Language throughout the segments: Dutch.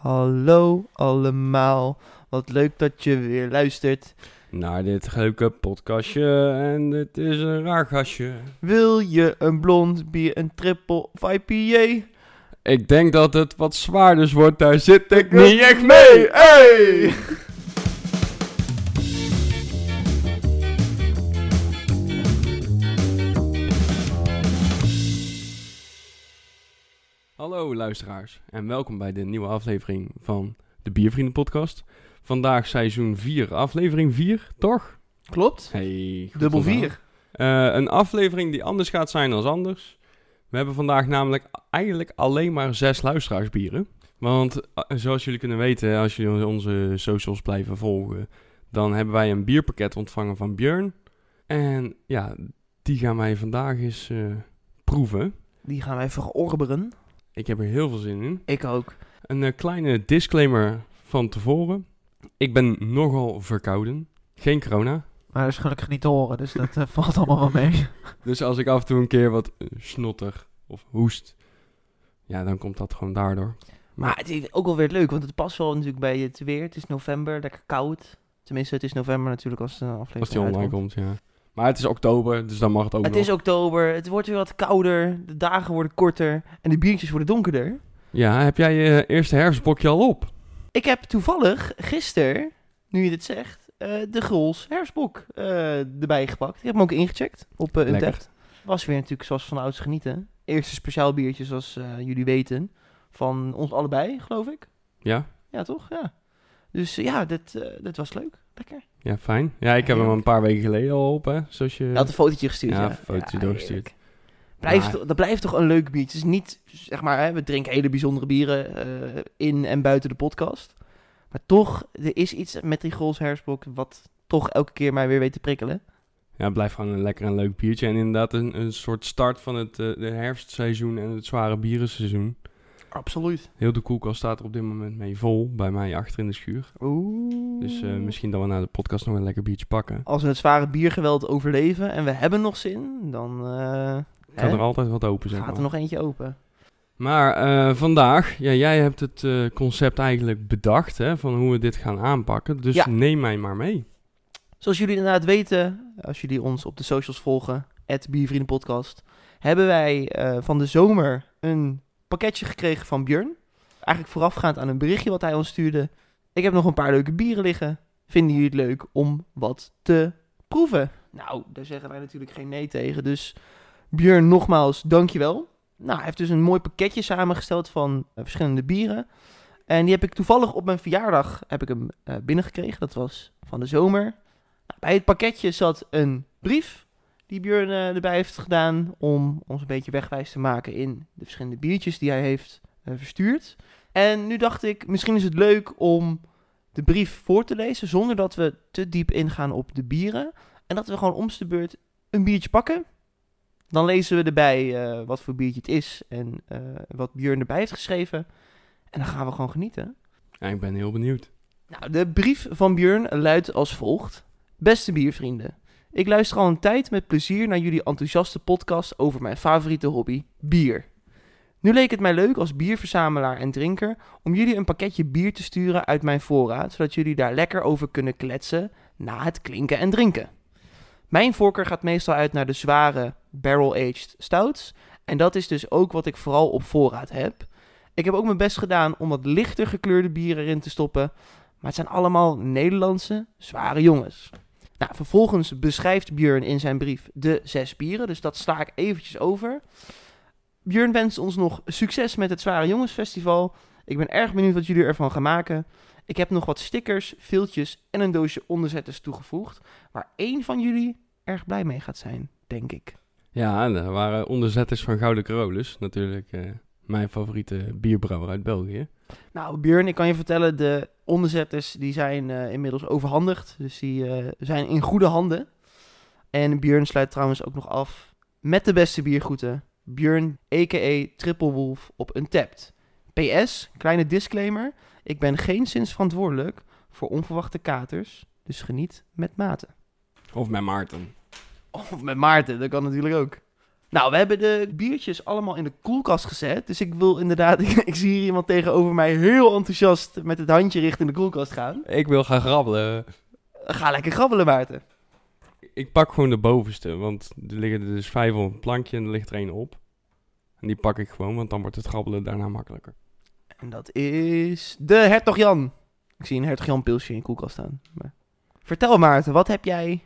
Hallo allemaal, wat leuk dat je weer luistert. Naar dit leuke podcastje en het is een raar gastje. Wil je een blond bier, een triple of IPA? Ik denk dat het wat zwaarders wordt, daar zit ik niet echt mee. Hey! Hallo luisteraars en welkom bij de nieuwe aflevering van de Biervrienden podcast. Vandaag seizoen 4, aflevering 4, toch? Klopt, Hey, dubbel onthouden. 4. Eh, een aflevering die anders gaat zijn dan anders. We hebben vandaag namelijk eigenlijk alleen maar zes luisteraarsbieren. Want eh, zoals jullie kunnen weten, als jullie onze socials blijven volgen, dan hebben wij een bierpakket ontvangen van Björn. En ja, die gaan wij vandaag eens eh, proeven. Die gaan wij verorberen. Ik heb er heel veel zin in. Ik ook. Een eh, kleine disclaimer van tevoren. Ik ben nogal verkouden. Geen corona. Maar dat is gelukkig niet te horen, dus dat eh, valt allemaal wel mee. Dus als ik af en toe een keer wat eh, snotter of hoest, ja, dan komt dat gewoon daardoor. Maar het is ook wel weer leuk, want het past wel natuurlijk bij het weer. Het is november, lekker koud. Tenminste, het is november natuurlijk als de aflevering Als die online uitkomt. komt, ja. Maar het is oktober, dus dan mag het ook Het nog. is oktober, het wordt weer wat kouder, de dagen worden korter en de biertjes worden donkerder. Ja, heb jij je eerste herfstbokje al op? Ik heb toevallig gisteren, nu je dit zegt, eh, de Grols herfstbok eh, erbij gepakt. Ik heb hem ook ingecheckt op uh, Lekker. Untappd. Was weer natuurlijk zoals van ouds genieten. Eerste speciaal biertje zoals eh, jullie weten. Van ons allebei, geloof ik. Ja? Ja, toch? Ja. Dus eh, ja, dit, eh, dit was leuk. Lekker. Ja, fijn. Ja, ik heb hem een paar weken geleden al op, hè. Zoals je... Je had een fotootje gestuurd, Ja, ja. een fotootje doorgestuurd. Blijft, Maar- Dat blijft toch een leuk biertje. Het is niet, zeg maar, hè, we drinken hele bijzondere bieren eh, in en buiten de podcast. Maar toch, er is iets met die Grols herfstbok wat toch elke keer mij weer weet te prikkelen. Ja, het blijft gewoon een lekker en leuk biertje. En inderdaad een, een soort start van het eh, de herfstseizoen en het zware bierenseizoen. Absoluut. Heel de koelkast staat er op dit moment mee vol, bij mij achter in de schuur. Oeh. Dus eh, misschien dat we na de podcast nog een lekker biertje pakken. Als we het zware biergeweld overleven en we hebben nog zin, dan eh, Kan hè, er altijd wat open, zeg gaat maar. er nog eentje open. Maar eh, vandaag, ja, jij hebt het concept eigenlijk bedacht, hè, van hoe we dit gaan aanpakken. Dus Ja. neem mij maar mee. Zoals jullie inderdaad weten, als jullie ons op de socials volgen, het Biervriendenpodcast, hebben wij van de zomer een pakketje gekregen van Björn. Eigenlijk voorafgaand aan een berichtje wat hij ons stuurde. Ik heb nog een paar leuke bieren liggen. Vinden jullie het leuk om wat te proeven? Nou, daar zeggen wij natuurlijk geen nee tegen. Dus Björn, nogmaals, dankjewel. Nou, hij heeft dus een mooi pakketje samengesteld van eh, verschillende bieren. En die heb ik toevallig op mijn verjaardag heb ik hem eh, binnengekregen. Dat was van de zomer. Nou, bij het pakketje zat een brief die Björn eh, erbij heeft gedaan om ons een beetje wegwijs te maken in de verschillende biertjes die hij heeft eh, verstuurd. En nu dacht ik, misschien is het leuk om de brief voor te lezen zonder dat we te diep ingaan op de bieren. En dat we gewoon om de beurt een biertje pakken. Dan lezen we erbij eh, wat voor biertje het is en wat Björn erbij heeft geschreven. En dan gaan we gewoon genieten. Ja, ik ben heel benieuwd. Nou, de brief van Björn luidt als volgt. Beste biervrienden, ik luister al een tijd met plezier naar jullie enthousiaste podcast over mijn favoriete hobby, bier. Nu leek het mij leuk als bierverzamelaar en drinker om jullie een pakketje bier te sturen uit mijn voorraad, zodat jullie daar lekker over kunnen kletsen na het klinken en drinken. Mijn voorkeur gaat meestal uit naar de zware barrel-aged stouts en dat is dus ook wat ik vooral op voorraad heb. Ik heb ook mijn best gedaan om wat lichter gekleurde bieren erin te stoppen, maar het zijn allemaal Nederlandse, zware jongens. Nou, vervolgens beschrijft Björn in zijn brief de zes bieren, dus dat sla ik eventjes over. Björn wenst ons nog succes met het Zware Jongensfestival. Ik ben erg benieuwd wat jullie ervan gaan maken. Ik heb nog wat stickers, viltjes en een doosje onderzetters toegevoegd, waar één van jullie erg blij mee gaat zijn, denk ik. Ja, en er waren onderzetters van Gouden Carolus. Natuurlijk eh, mijn favoriete bierbrouwer uit België. Nou, Björn, ik kan je vertellen, de onderzetters die zijn eh, inmiddels overhandigd. Dus die eh, zijn in goede handen. En Björn sluit trouwens ook nog af met de beste biergroeten. Björn, a.k.a. Triple Wolf op Untapped. PS, kleine disclaimer. Ik ben geen sinds verantwoordelijk voor onverwachte katers. Dus geniet met mate. Of met Maarten. Of met Maarten, dat kan natuurlijk ook. Nou, we hebben de biertjes allemaal in de koelkast gezet. Dus ik wil inderdaad, ik, zie hier iemand tegenover mij heel enthousiast met het handje richting de koelkast gaan. Ik wil gaan grabbelen. Ga lekker grabbelen, Maarten. Ik pak gewoon de bovenste, want er liggen er dus vijf op een plankje en er ligt er één op. En die pak ik gewoon, want dan wordt het grabbelen daarna makkelijker. En dat is de Hertog Jan. Ik zie een Hertog Jan pilsje in de koelkast staan. Maar... Vertel Maarten, wat heb jij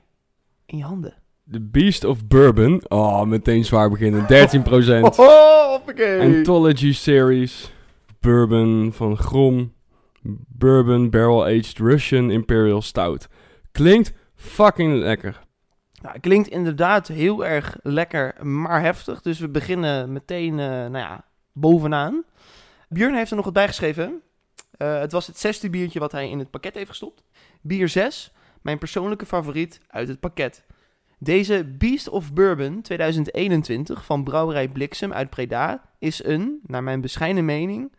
in je handen? The Beast of Bourbon. Oh, meteen zwaar beginnen. 13%. Oh, hoppakee. Anthology Series. Bourbon van Grom. Bourbon Barrel Aged Russian Imperial Stout. Klinkt fucking lekker. Nou, klinkt inderdaad heel erg lekker, maar heftig. Dus we beginnen meteen, eh, nou ja, bovenaan. Björn heeft er nog wat bijgeschreven. Uh, het was het zesde biertje wat hij in het pakket heeft gestopt. Bier 6, mijn persoonlijke favoriet uit het pakket. Deze Beast of Bourbon 2021 van Brouwerij Bliksem uit Preda is een, naar mijn bescheiden mening,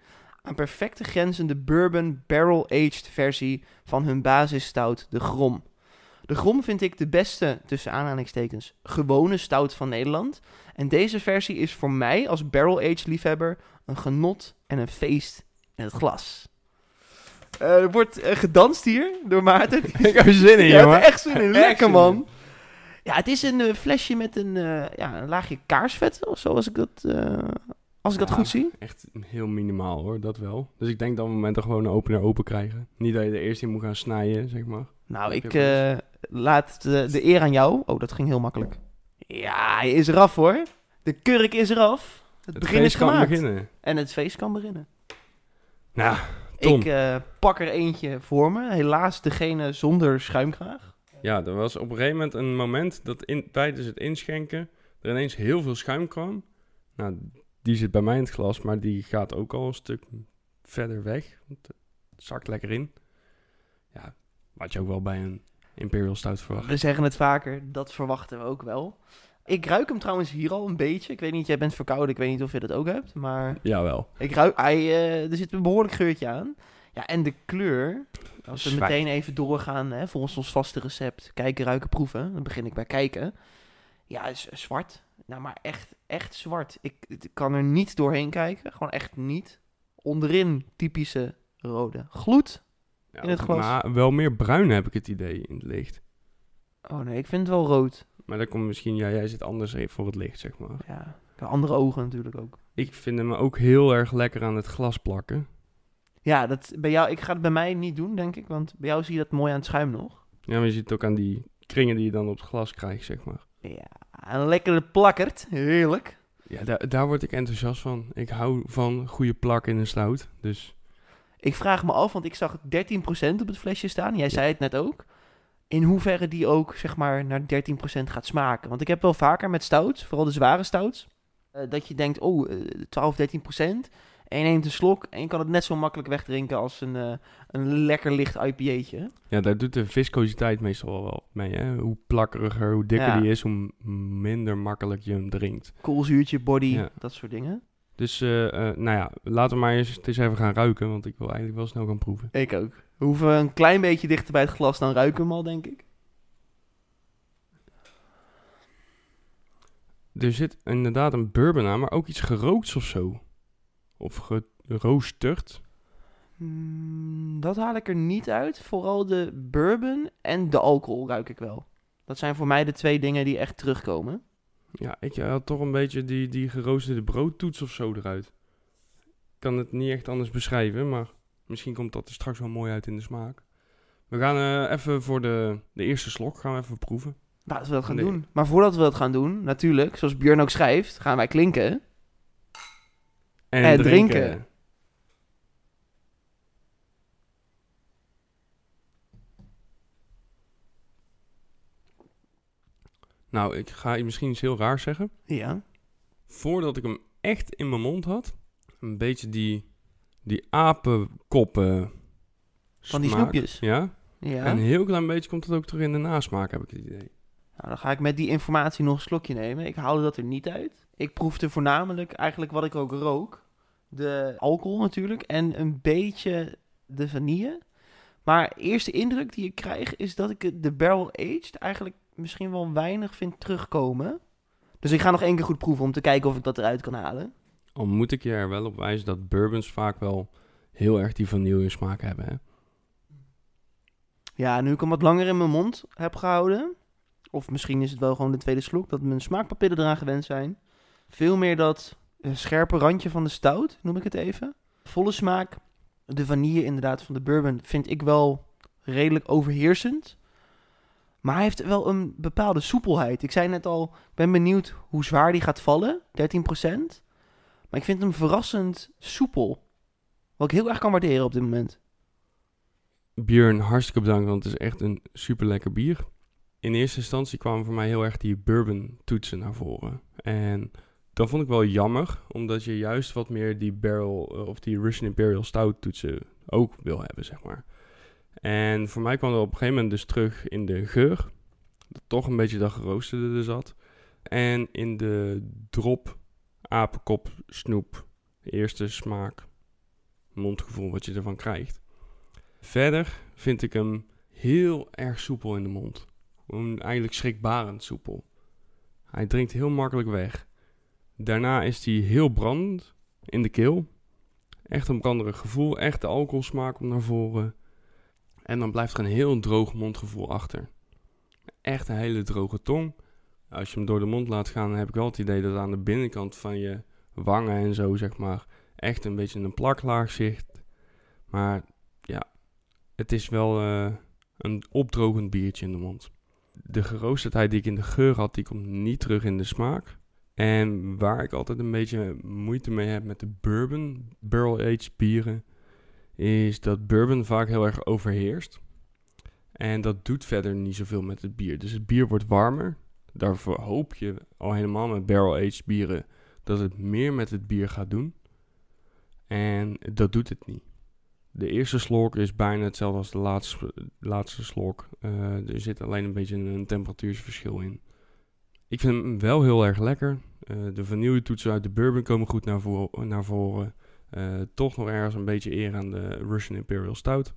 een perfecte grenzende bourbon barrel-aged versie van hun basisstout, de Grom. De Grom vind ik de beste, tussen aanhalingstekens, gewone stout van Nederland. En deze versie is voor mij als barrel-aged liefhebber een genot en een feest in het glas. Uh, er wordt uh, gedanst hier door Maarten. ik heb er zin in, ja, jongen. echt zin in. Lekker, man. Ja, het is een uh, flesje met een, ja, een laagje kaarsvet, of zo, als ik dat, als ik ja, dat goed zie. Echt heel minimaal, hoor. Dat wel. Dus ik denk dat we moment gewoon een opener open krijgen. Niet dat je er eerst in moet gaan snijden, zeg maar. Nou, ik laat de, de eer aan jou. Oh, dat ging heel makkelijk. Ja, hij is eraf, hoor. De kurk is eraf. Het, Het begin is gemaakt. beginnen. En het feest kan beginnen. Nou, Tom. Ik eh, pak er eentje voor me. Helaas degene zonder schuimkraag. Ja, er was op een gegeven moment een moment dat in, tijdens het inschenken er ineens heel veel schuim kwam. Nou, die zit bij mij in het glas, maar die gaat ook al een stuk verder weg. Want Het zakt lekker in. Ja, wat je ook wel bij een Imperial Stout verwacht. We zeggen het vaker, dat verwachten we ook wel. Ik ruik hem trouwens hier al een beetje. Ik weet niet, jij bent verkouden. Ik weet niet of je dat ook hebt. Maar Jawel. ik ruik, hij, eh, er zit een behoorlijk geurtje aan. Ja, en de kleur. Als we meteen even doorgaan, hè, volgens ons vaste recept. Kijken, ruiken, proeven. Dan begin ik bij kijken. Ja, is eh, zwart. Nou, maar echt, echt zwart. Ik, ik kan er niet doorheen kijken. Gewoon echt niet. Onderin typische rode gloed. Ja, In het glas. Maar wel meer bruin heb ik het idee in het licht. Oh nee, ik vind het wel rood. Maar dat komt misschien, ja, jij zit anders voor het licht, zeg maar. Ja, andere ogen natuurlijk ook. Ik vind hem ook heel erg lekker aan het glas plakken. Ja, dat, bij jou, ik ga het bij mij niet doen, denk ik. Want bij jou zie je dat mooi aan het schuim nog. Ja, maar je ziet het ook aan die kringen die je dan op het glas krijgt, zeg maar. Ja, een lekkere plakkert. Heerlijk. Ja, daar, daar word ik enthousiast van. Ik hou van goede plak in een stout. Dus Ik vraag me af, want ik zag 13% op het flesje staan. Jij zei het net ook. In hoeverre die ook, zeg maar, naar 13% gaat smaken. Want ik heb wel vaker met stouts, vooral de zware stouts, eh, dat je denkt, oh, eh, 12, 13%. En je neemt een slok en je kan het net zo makkelijk wegdrinken als een, eh, een lekker licht IPA'tje. ja, daar doet de viscositeit meestal wel mee. Hè? Hoe plakkeriger, hoe dikker Ja. die is, hoe minder makkelijk je hem drinkt. Koolzuurtje, body, Ja. dat soort dingen. Dus, eh, eh, nou ja, laten we maar eens, het eens even gaan ruiken. Want ik wil eigenlijk wel snel gaan proeven. Ik ook. We hoeven een klein beetje dichter bij het glas, dan ruiken we hem al, denk ik. Er zit inderdaad een bourbon aan, maar ook iets gerookts of zo. Of geroosterd. Hmm, dat haal ik er niet uit. Vooral de bourbon en de alcohol ruik ik wel. Dat zijn voor mij de twee dingen die echt terugkomen. Ja, ik had toch een beetje die, die geroosterde broodtoets of zo eruit. Ik kan het niet echt anders beschrijven, maar misschien komt dat er straks wel mooi uit in de smaak. We gaan eh, even voor de, de eerste slok gaan we even proeven. Laten we dat gaan Nee. doen. Maar voordat we dat gaan doen, natuurlijk, zoals Björn ook schrijft, gaan wij klinken. En, En drinken. Nou, ik ga misschien iets heel raar zeggen. Ja. Voordat ik hem echt in mijn mond had, een beetje die, die apenkoppen Van die smaak. snoepjes. Ja. Ja. En een heel klein beetje komt het ook terug in de nasmaak, heb ik het idee. Nou, dan ga ik met die informatie nog een slokje nemen. Ik haalde dat er niet uit. Ik proefde voornamelijk eigenlijk wat ik ook rook. De alcohol natuurlijk en een beetje de vanille. Maar eerste indruk die ik krijg is dat ik de barrel aged eigenlijk misschien wel weinig vind terugkomen. Dus ik ga nog één keer goed proeven om te kijken of ik dat eruit kan halen. Al moet ik je er wel op wijzen dat bourbons vaak wel heel erg die vanille smaak hebben. Hè? Ja, nu ik hem wat langer in mijn mond heb gehouden. Of misschien is het wel gewoon de tweede slok, dat mijn smaakpapillen eraan gewend zijn. Veel meer dat scherpe randje van de stout, noem ik het even. Volle smaak. De vanille inderdaad van de bourbon vind ik wel redelijk overheersend. Maar hij heeft wel een bepaalde soepelheid. Ik zei net al, ik ben benieuwd hoe zwaar die gaat vallen. 13%. Maar ik vind hem verrassend soepel. Wat ik heel erg kan waarderen op dit moment. Björn, hartstikke bedankt, want het is echt een super lekker bier. In eerste instantie kwamen voor mij heel erg die bourbon toetsen naar voren. En dat vond ik wel jammer, omdat je juist wat meer die barrel eh, of die Russian Imperial Stout toetsen ook wil hebben, zeg maar. En voor mij kwam dat op een gegeven moment dus terug in de geur. Dat toch een beetje dat geroosterde er zat. En in de drop, apenkop, snoep. Eerste smaak, mondgevoel wat je ervan krijgt. Verder vind ik hem heel erg soepel in de mond. Eigenlijk schrikbarend soepel. Hij drinkt heel makkelijk weg. Daarna is hij heel brandend in de keel. Echt een branderig gevoel. Echt de alcoholsmaak komt naar voren. En dan blijft er een heel droog mondgevoel achter. Echt een hele droge tong. Als je hem door de mond laat gaan, dan heb ik wel het idee dat aan de binnenkant van je wangen en zo, zeg maar, echt een beetje een plaklaag zicht. Maar ja, het is wel uh, een opdrogend biertje in de mond. De geroosterdheid die ik in de geur had, die komt niet terug in de smaak. En waar ik altijd een beetje moeite mee heb met de bourbon, barrel-aged bieren, is dat bourbon vaak heel erg overheerst. En dat doet verder niet zoveel met het bier. Dus het bier wordt warmer. Daarvoor hoop je al helemaal met barrel-aged bieren dat het meer met het bier gaat doen. En dat doet het niet. De eerste slok is bijna hetzelfde als de laatste, laatste slok. Uh, er zit alleen een beetje een temperatuursverschil in. Ik vind hem wel heel erg lekker. Uh, de vanilletoetsen uit de bourbon komen goed naar, vo naar voren. Uh, toch nog ergens een beetje eer aan de Russian Imperial Stout.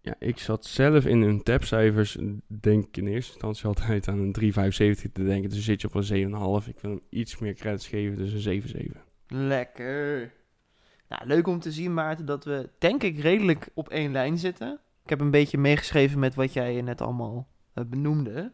Ja, ik zat zelf in hun tapcijfers, denk ik in eerste instantie altijd aan een 3,75 te denken. Dus zit je op een 7,5. Ik wil hem iets meer credits geven, dus een 7,7. Lekker. Nou, leuk om te zien, Maarten, dat we denk ik redelijk op één lijn zitten. Ik heb een beetje meegeschreven met wat jij net allemaal uh, benoemde.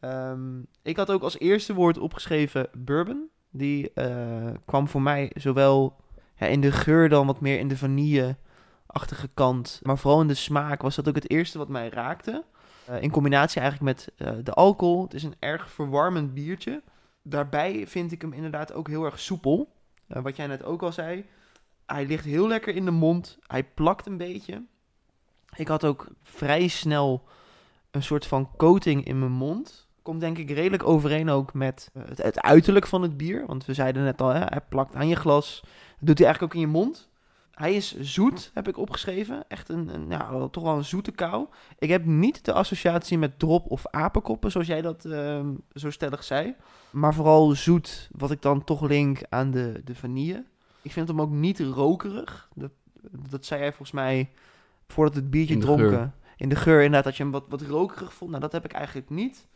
Um, ik had ook als eerste woord opgeschreven bourbon. Die uh, kwam voor mij zowel in de geur dan wat meer in de vanille-achtige kant. Maar vooral in de smaak was dat ook het eerste wat mij raakte. Uh, in combinatie eigenlijk met uh, de alcohol. Het is een erg verwarmend biertje. Daarbij vind ik hem inderdaad ook heel erg soepel. wat jij net ook al zei. Hij ligt heel lekker in de mond. Hij plakt een beetje. Ik had ook vrij snel een soort van coating in mijn mond komt denk ik redelijk overeen ook met uh, het, het, uiterlijk van het bier. Want we zeiden net al, hè, hij plakt aan je glas. Dat doet hij eigenlijk ook in je mond. Hij is zoet, heb ik opgeschreven. Echt een, een ja, toch wel een zoete kou. Ik heb niet de associatie met drop of apenkoppen, zoals jij dat uh, zo stellig zei. Maar vooral zoet, wat ik dan toch link aan de, de vanille. Ik vind hem ook niet rokerig. Dat, dat zei jij volgens mij voordat het biertje In dronken. geur. In de geur inderdaad, dat je hem wat, wat rokerig vond. Nou, dat heb ik eigenlijk niet.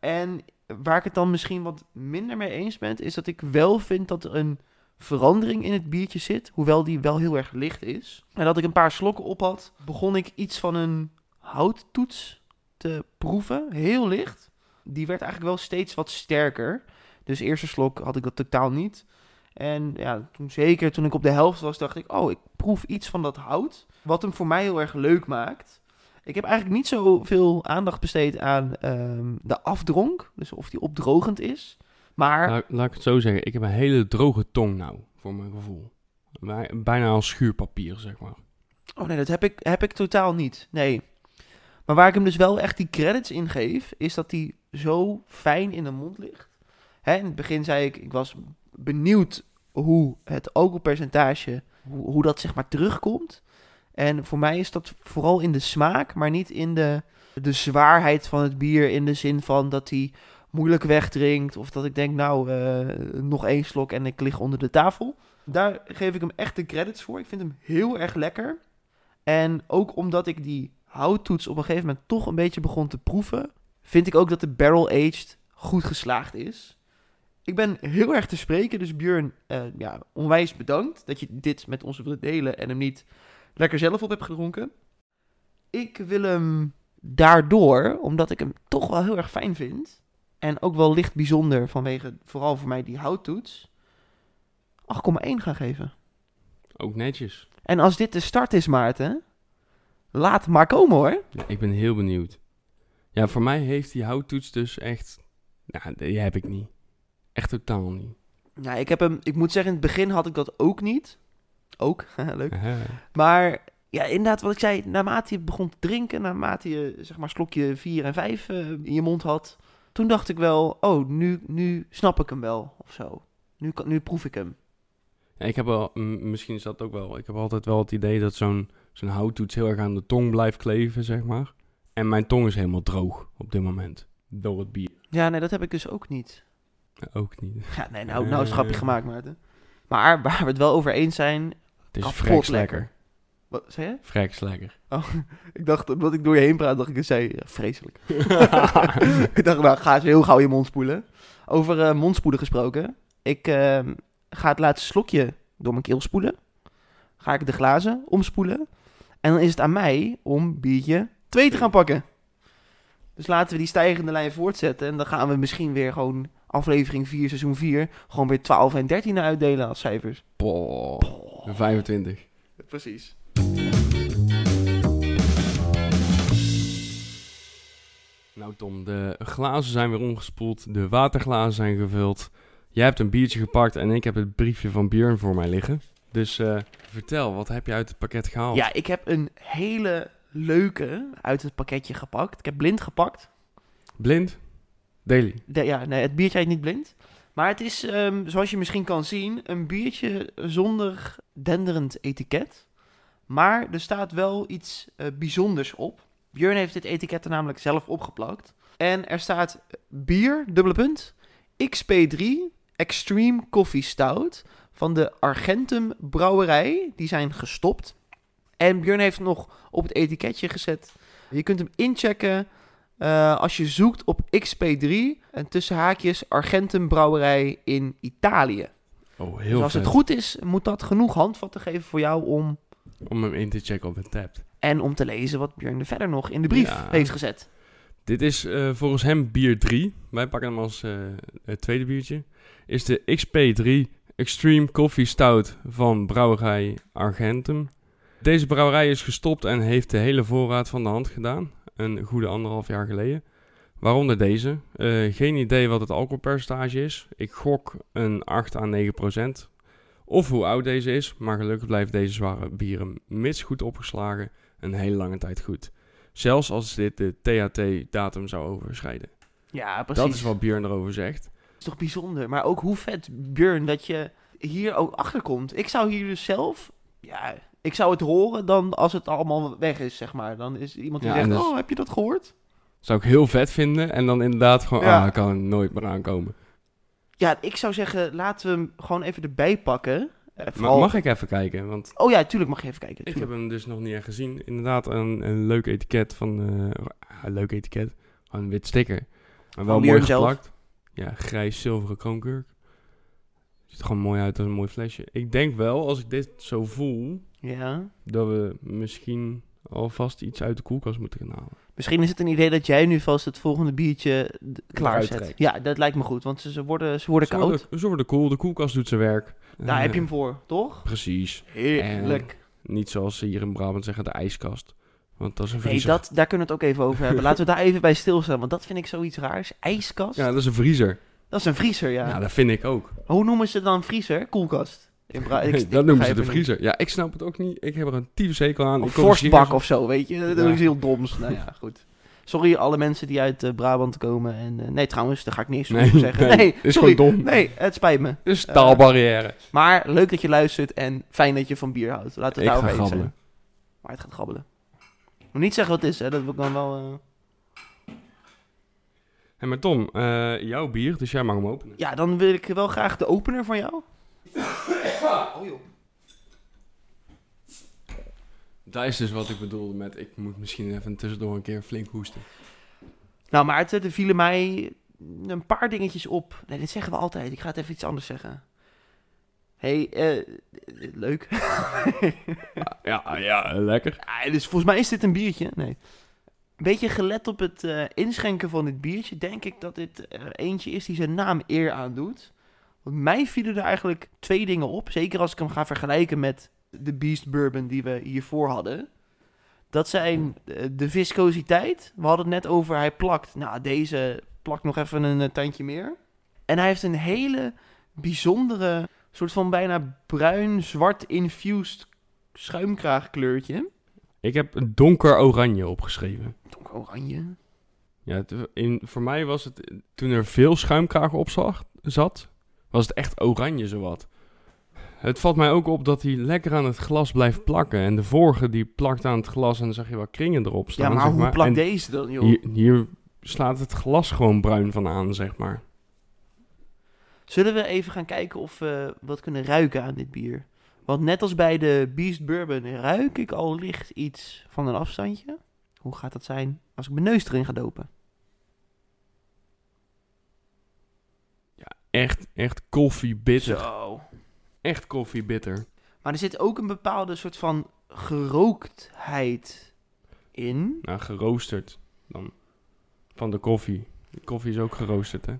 En waar ik het dan misschien wat minder mee eens ben, is dat ik wel vind dat er een verandering in het biertje zit. Hoewel die wel heel erg licht is. En dat ik een paar slokken op had, begon ik iets van een houttoets te proeven. Heel licht. Die werd eigenlijk wel steeds wat sterker. Dus eerste slok had ik dat totaal niet. En ja, toen, zeker toen ik op de helft was, dacht ik, oh, ik proef iets van dat hout. Wat hem voor mij heel erg leuk maakt. Ik heb eigenlijk niet zoveel aandacht besteed aan um, de afdronk. Dus of die opdrogend is. Maar... Nou, laat ik het zo zeggen. Ik heb een hele droge tong nou, voor mijn gevoel. Bijna als schuurpapier, zeg maar. Oh nee, dat heb ik, heb ik totaal niet. Nee. Maar waar ik hem dus wel echt die credits in geef, is dat hij zo fijn in de mond ligt. Hè, in het begin zei ik, ik was benieuwd hoe het alcoholpercentage, hoe, hoe dat zeg maar terugkomt. En voor mij is dat vooral in de smaak, maar niet in de, de zwaarheid van het bier. In de zin van dat hij moeilijk wegdrinkt. Of dat ik denk, nou, uh, nog één slok en ik lig onder de tafel. Daar geef ik hem echt de credits voor. Ik vind hem heel erg lekker. En ook omdat ik die houttoets op een gegeven moment toch een beetje begon te proeven, vind ik ook dat de barrel aged goed geslaagd is. Ik ben heel erg te spreken, dus Björn, eh, ja, onwijs bedankt dat je dit met ons wilt delen en hem niet lekker zelf op hebt gedronken. Ik wil hem daardoor, omdat ik hem toch wel heel erg fijn vind, en ook wel licht bijzonder vanwege vooral voor mij die houttoets, 8,1 gaan geven. Ook netjes. En als dit de start is, Maarten, laat maar komen hoor. Ja, ik ben heel benieuwd. Ja, voor mij heeft die houttoets dus echt... Nou, die heb ik niet. Echt totaal niet. Ja, ik heb hem, ik moet zeggen, in het begin had ik dat ook niet. Ook, leuk. Maar ja, inderdaad, wat ik zei, naarmate je begon te drinken, naarmate je zeg maar slokje 4 en 5 in je mond had, toen dacht ik wel, oh, nu, nu snap ik hem wel of zo. Nu, kan- nu proef ik hem. Ja, ik heb wel, misschien is dat ook wel. Ik heb altijd wel het idee dat zo'n zo'n houttoets heel erg aan de tong blijft kleven, zeg maar. En mijn tong is helemaal droog op dit moment. Door het bier. Ja, nee, dat heb ik dus ook niet. Ook niet. Ja, nee, nou, nou is het grapje gemaakt, Maarten. Maar waar we het wel over eens zijn, Het is lekker. lekker. wat zei je? Vreks lekker. Ik dacht, omdat ik door je heen praat, dacht ik, ik zei, ja, vreselijk. ik dacht, nou, ga eens heel gauw je mond spoelen. Over eh, mondspoelen gesproken. Ik ehm, ga het laatste slokje door mijn keel spoelen. Ga ik de glazen omspoelen. En dan is het aan mij om biertje 2 te gaan pakken. Dus laten we die stijgende lijn voortzetten. En dan gaan we misschien weer gewoon aflevering 4, seizoen 4... gewoon weer 12 en 13 uitdelen als cijfers. Poh. 25. Precies. Nou Tom, de glazen zijn weer omgespoeld. De waterglazen zijn gevuld. Jij hebt een biertje gepakt en ik heb het briefje van Björn voor mij liggen. Dus eh, vertel, wat heb je uit het pakket gehaald? Ja, ik heb een hele leuke uit het pakketje gepakt. Ik heb blind gepakt. Blind? Daily. De- ja, nee, het biertje heet niet blind. Maar het is, ehm, zoals je misschien kan zien, een biertje zonder denderend etiket. Maar er staat wel iets eh, bijzonders op. Björn heeft dit etiket er namelijk zelf opgeplakt. En er staat bier, dubbele punt, XP3 Extreme Coffee Stout van de Argentum Brouwerij. Die zijn gestopt. En Björn heeft nog op het etiketje gezet. Je kunt hem inchecken eh, als je zoekt op XP3 en tussen haakjes Argentum Brouwerij in Italië. Oh, heel dus als vet. het goed is, moet dat genoeg handvatten geven voor jou om Om hem in te checken op een tab. en om te lezen wat Björn er verder nog in de brief Ja. heeft gezet. Dit is eh, volgens hem bier 3. Wij pakken hem als eh, het tweede biertje. Is de XP3 Extreme Coffee Stout van brouwerij Argentum. Deze brouwerij is gestopt en heeft de hele voorraad van de hand gedaan. Een goede anderhalf jaar geleden. Waaronder deze. Eh, geen idee wat het alcoholpercentage is. Ik gok een 8 à 9 procent. Of hoe oud deze is. Maar gelukkig blijven deze zware bieren, mits goed opgeslagen, een hele lange tijd goed. Zelfs als dit de THT-datum zou overschrijden. Ja, precies. Dat is wat Björn erover zegt. Dat is toch bijzonder. Maar ook hoe vet, Björn, dat je hier ook achter komt. Ik zou hier dus zelf... Ja, ik zou het horen dan als het allemaal weg is, zeg maar. Dan is iemand die Ja, zegt, en dus- oh, heb je dat gehoord? Zou ik heel vet vinden. En dan inderdaad gewoon, Ja. ah, ik kan er nooit meer aankomen. Ja, ik zou zeggen, laten we hem gewoon even erbij pakken. Eh, vooral- Mag ik even kijken? Want Oh ja, tuurlijk mag je even kijken. ik heb hem dus nog niet echt gezien. Inderdaad, een, een leuk etiket van... eh, een leuk etiket. Een wit sticker. Maar wel mooi zelf. geplakt. Ja, grijs zilveren kroonkurk. Ziet er gewoon mooi uit als een mooi flesje. Ik denk wel, als ik dit zo voel... Ja. dat we misschien alvast iets uit de koelkast moeten gaan halen. Misschien is het een idee dat jij nu vast het volgende biertje d- klaarzet. trekt. Ja, dat lijkt me goed, want ze, ze worden, ze worden Ze koud. worden, ze worden cool, de koelkast doet zijn werk. Daar Eh, heb je hem voor, toch? Precies. Heerlijk. Niet zoals ze hier in Brabant zeggen, de ijskast. Want dat is een Nee, vriezer. dat, daar kunnen we het ook even over hebben. Laten we daar even bij stilstaan, want dat vind ik zoiets raars. IJskast? Ja, dat is een vriezer. Dat is een vriezer, ja. Ja, dat vind ik ook. Hoe noemen ze dan vriezer? Koelkast. In Bra- ik- ik dat noemen ze de niet. vriezer. Ja, ik snap het ook niet. Ik heb er een tyfushekel aan. Of Ik corrigeer vorstbak ze. of zo, weet je. Dat Ja. is heel doms. Nou ja, goed. Sorry alle mensen die uit eh, Brabant komen. En, eh, nee, trouwens, daar ga ik niks Nee, over zeggen. nee, Nee, is sorry. gewoon dom. Nee, het spijt me. Dus taalbarrière. Maar leuk dat je luistert en fijn dat je van bier houdt. Laten we ik het daarover eens zijn. Maar het gaat grabbelen. Moet niet zeggen wat het is, hè. Dat wil ik dan wel... Hé, maar Tom, eh, jouw bier, dus jij mag hem openen. Ja, dan wil ik wel graag de opener van jou. Oh joh. Dat is dus wat ik bedoelde met, ik moet misschien even tussendoor een keer flink hoesten. Nou Maarten, er vielen mij een paar dingetjes op. Nee, dit zeggen we altijd. Ik ga het even iets anders zeggen. hey, eh, leuk. Ja, ja, lekker. Ah, dus volgens mij is dit een biertje. Nee. Een beetje gelet op het eh, inschenken van dit biertje, denk ik dat dit er eentje is die zijn naam eer aandoet. Want mij vielen er eigenlijk twee dingen op. Zeker als ik hem ga vergelijken met de Beast Bourbon die we hiervoor hadden. Dat zijn eh, de viscositeit. We hadden het net over, hij plakt. Nou, deze plakt nog even een eh, tandje meer. En hij heeft een hele bijzondere, soort van bijna bruin-zwart infused schuimkraagkleurtje. Ik heb een donker oranje opgeschreven. Donker oranje. Ja, het- in, voor mij was het, toen er veel schuimkraag op zag, zat, was het echt oranje zowat. Het valt mij ook op dat hij lekker aan het glas blijft plakken. En de vorige die plakt aan het glas en dan zag je wat kringen erop staan. Ja, maar zeg hoe plakt En deze dan, joh? Hier, hier slaat het glas gewoon bruin van aan, zeg maar. Zullen we even gaan kijken of we wat kunnen ruiken aan dit bier? Want net als bij de Beast Bourbon ruik ik al licht iets van een afstandje. Hoe gaat dat zijn als ik mijn neus erin ga dopen? Echt, echt koffiebitter. Zo. Echt koffiebitter. Maar er zit ook een bepaalde soort van gerooktheid in. Nou, geroosterd dan. Van de koffie. De koffie is ook geroosterd, hè?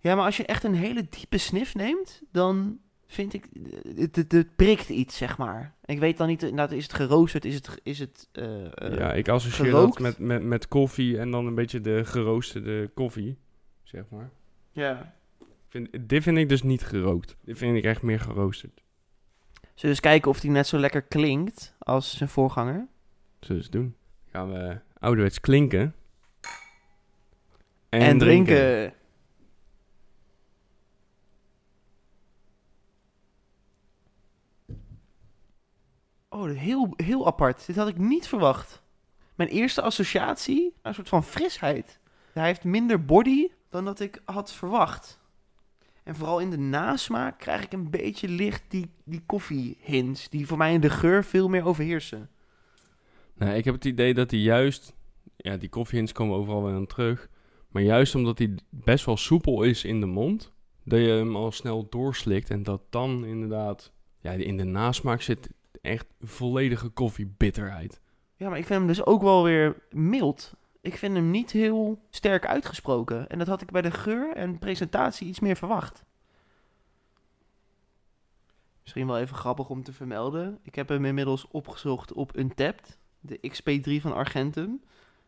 Ja, maar als je echt een hele diepe snif neemt, dan vind ik, het, het, het prikt iets, zeg maar. Ik weet dan niet, nou, is het geroosterd, is het, is het eh, eh, ja, ik associeer gerookt? dat met, met, met koffie en dan een beetje de geroosterde koffie, zeg maar. ja. Vind, dit vind ik dus niet gerookt. Dit vind ik echt meer geroosterd. Zullen we eens kijken of die net zo lekker klinkt als zijn voorganger? Zullen we eens doen. Gaan we ouderwets klinken. En, drinken. Oh, heel, heel apart. Dit had ik niet verwacht. Mijn eerste associatie, een soort van frisheid. Hij heeft minder body dan dat ik had verwacht. En vooral in de nasmaak krijg ik een beetje licht die, die koffiehints, die voor mij in de geur veel meer overheersen. Nou, ik heb het idee dat hij juist... Ja, die koffiehints komen overal weer aan terug. Maar juist omdat hij best wel soepel is in de mond... dat je hem al snel doorslikt. En dat dan inderdaad... Ja, in de nasmaak zit echt volledige koffiebitterheid. Ja, maar ik vind hem dus ook wel weer mild. Ik vind hem niet heel sterk uitgesproken. En dat had ik bij de geur en presentatie iets meer verwacht. Misschien wel even grappig om te vermelden. Ik heb hem inmiddels opgezocht op Untapped, de XP3 van Argentum.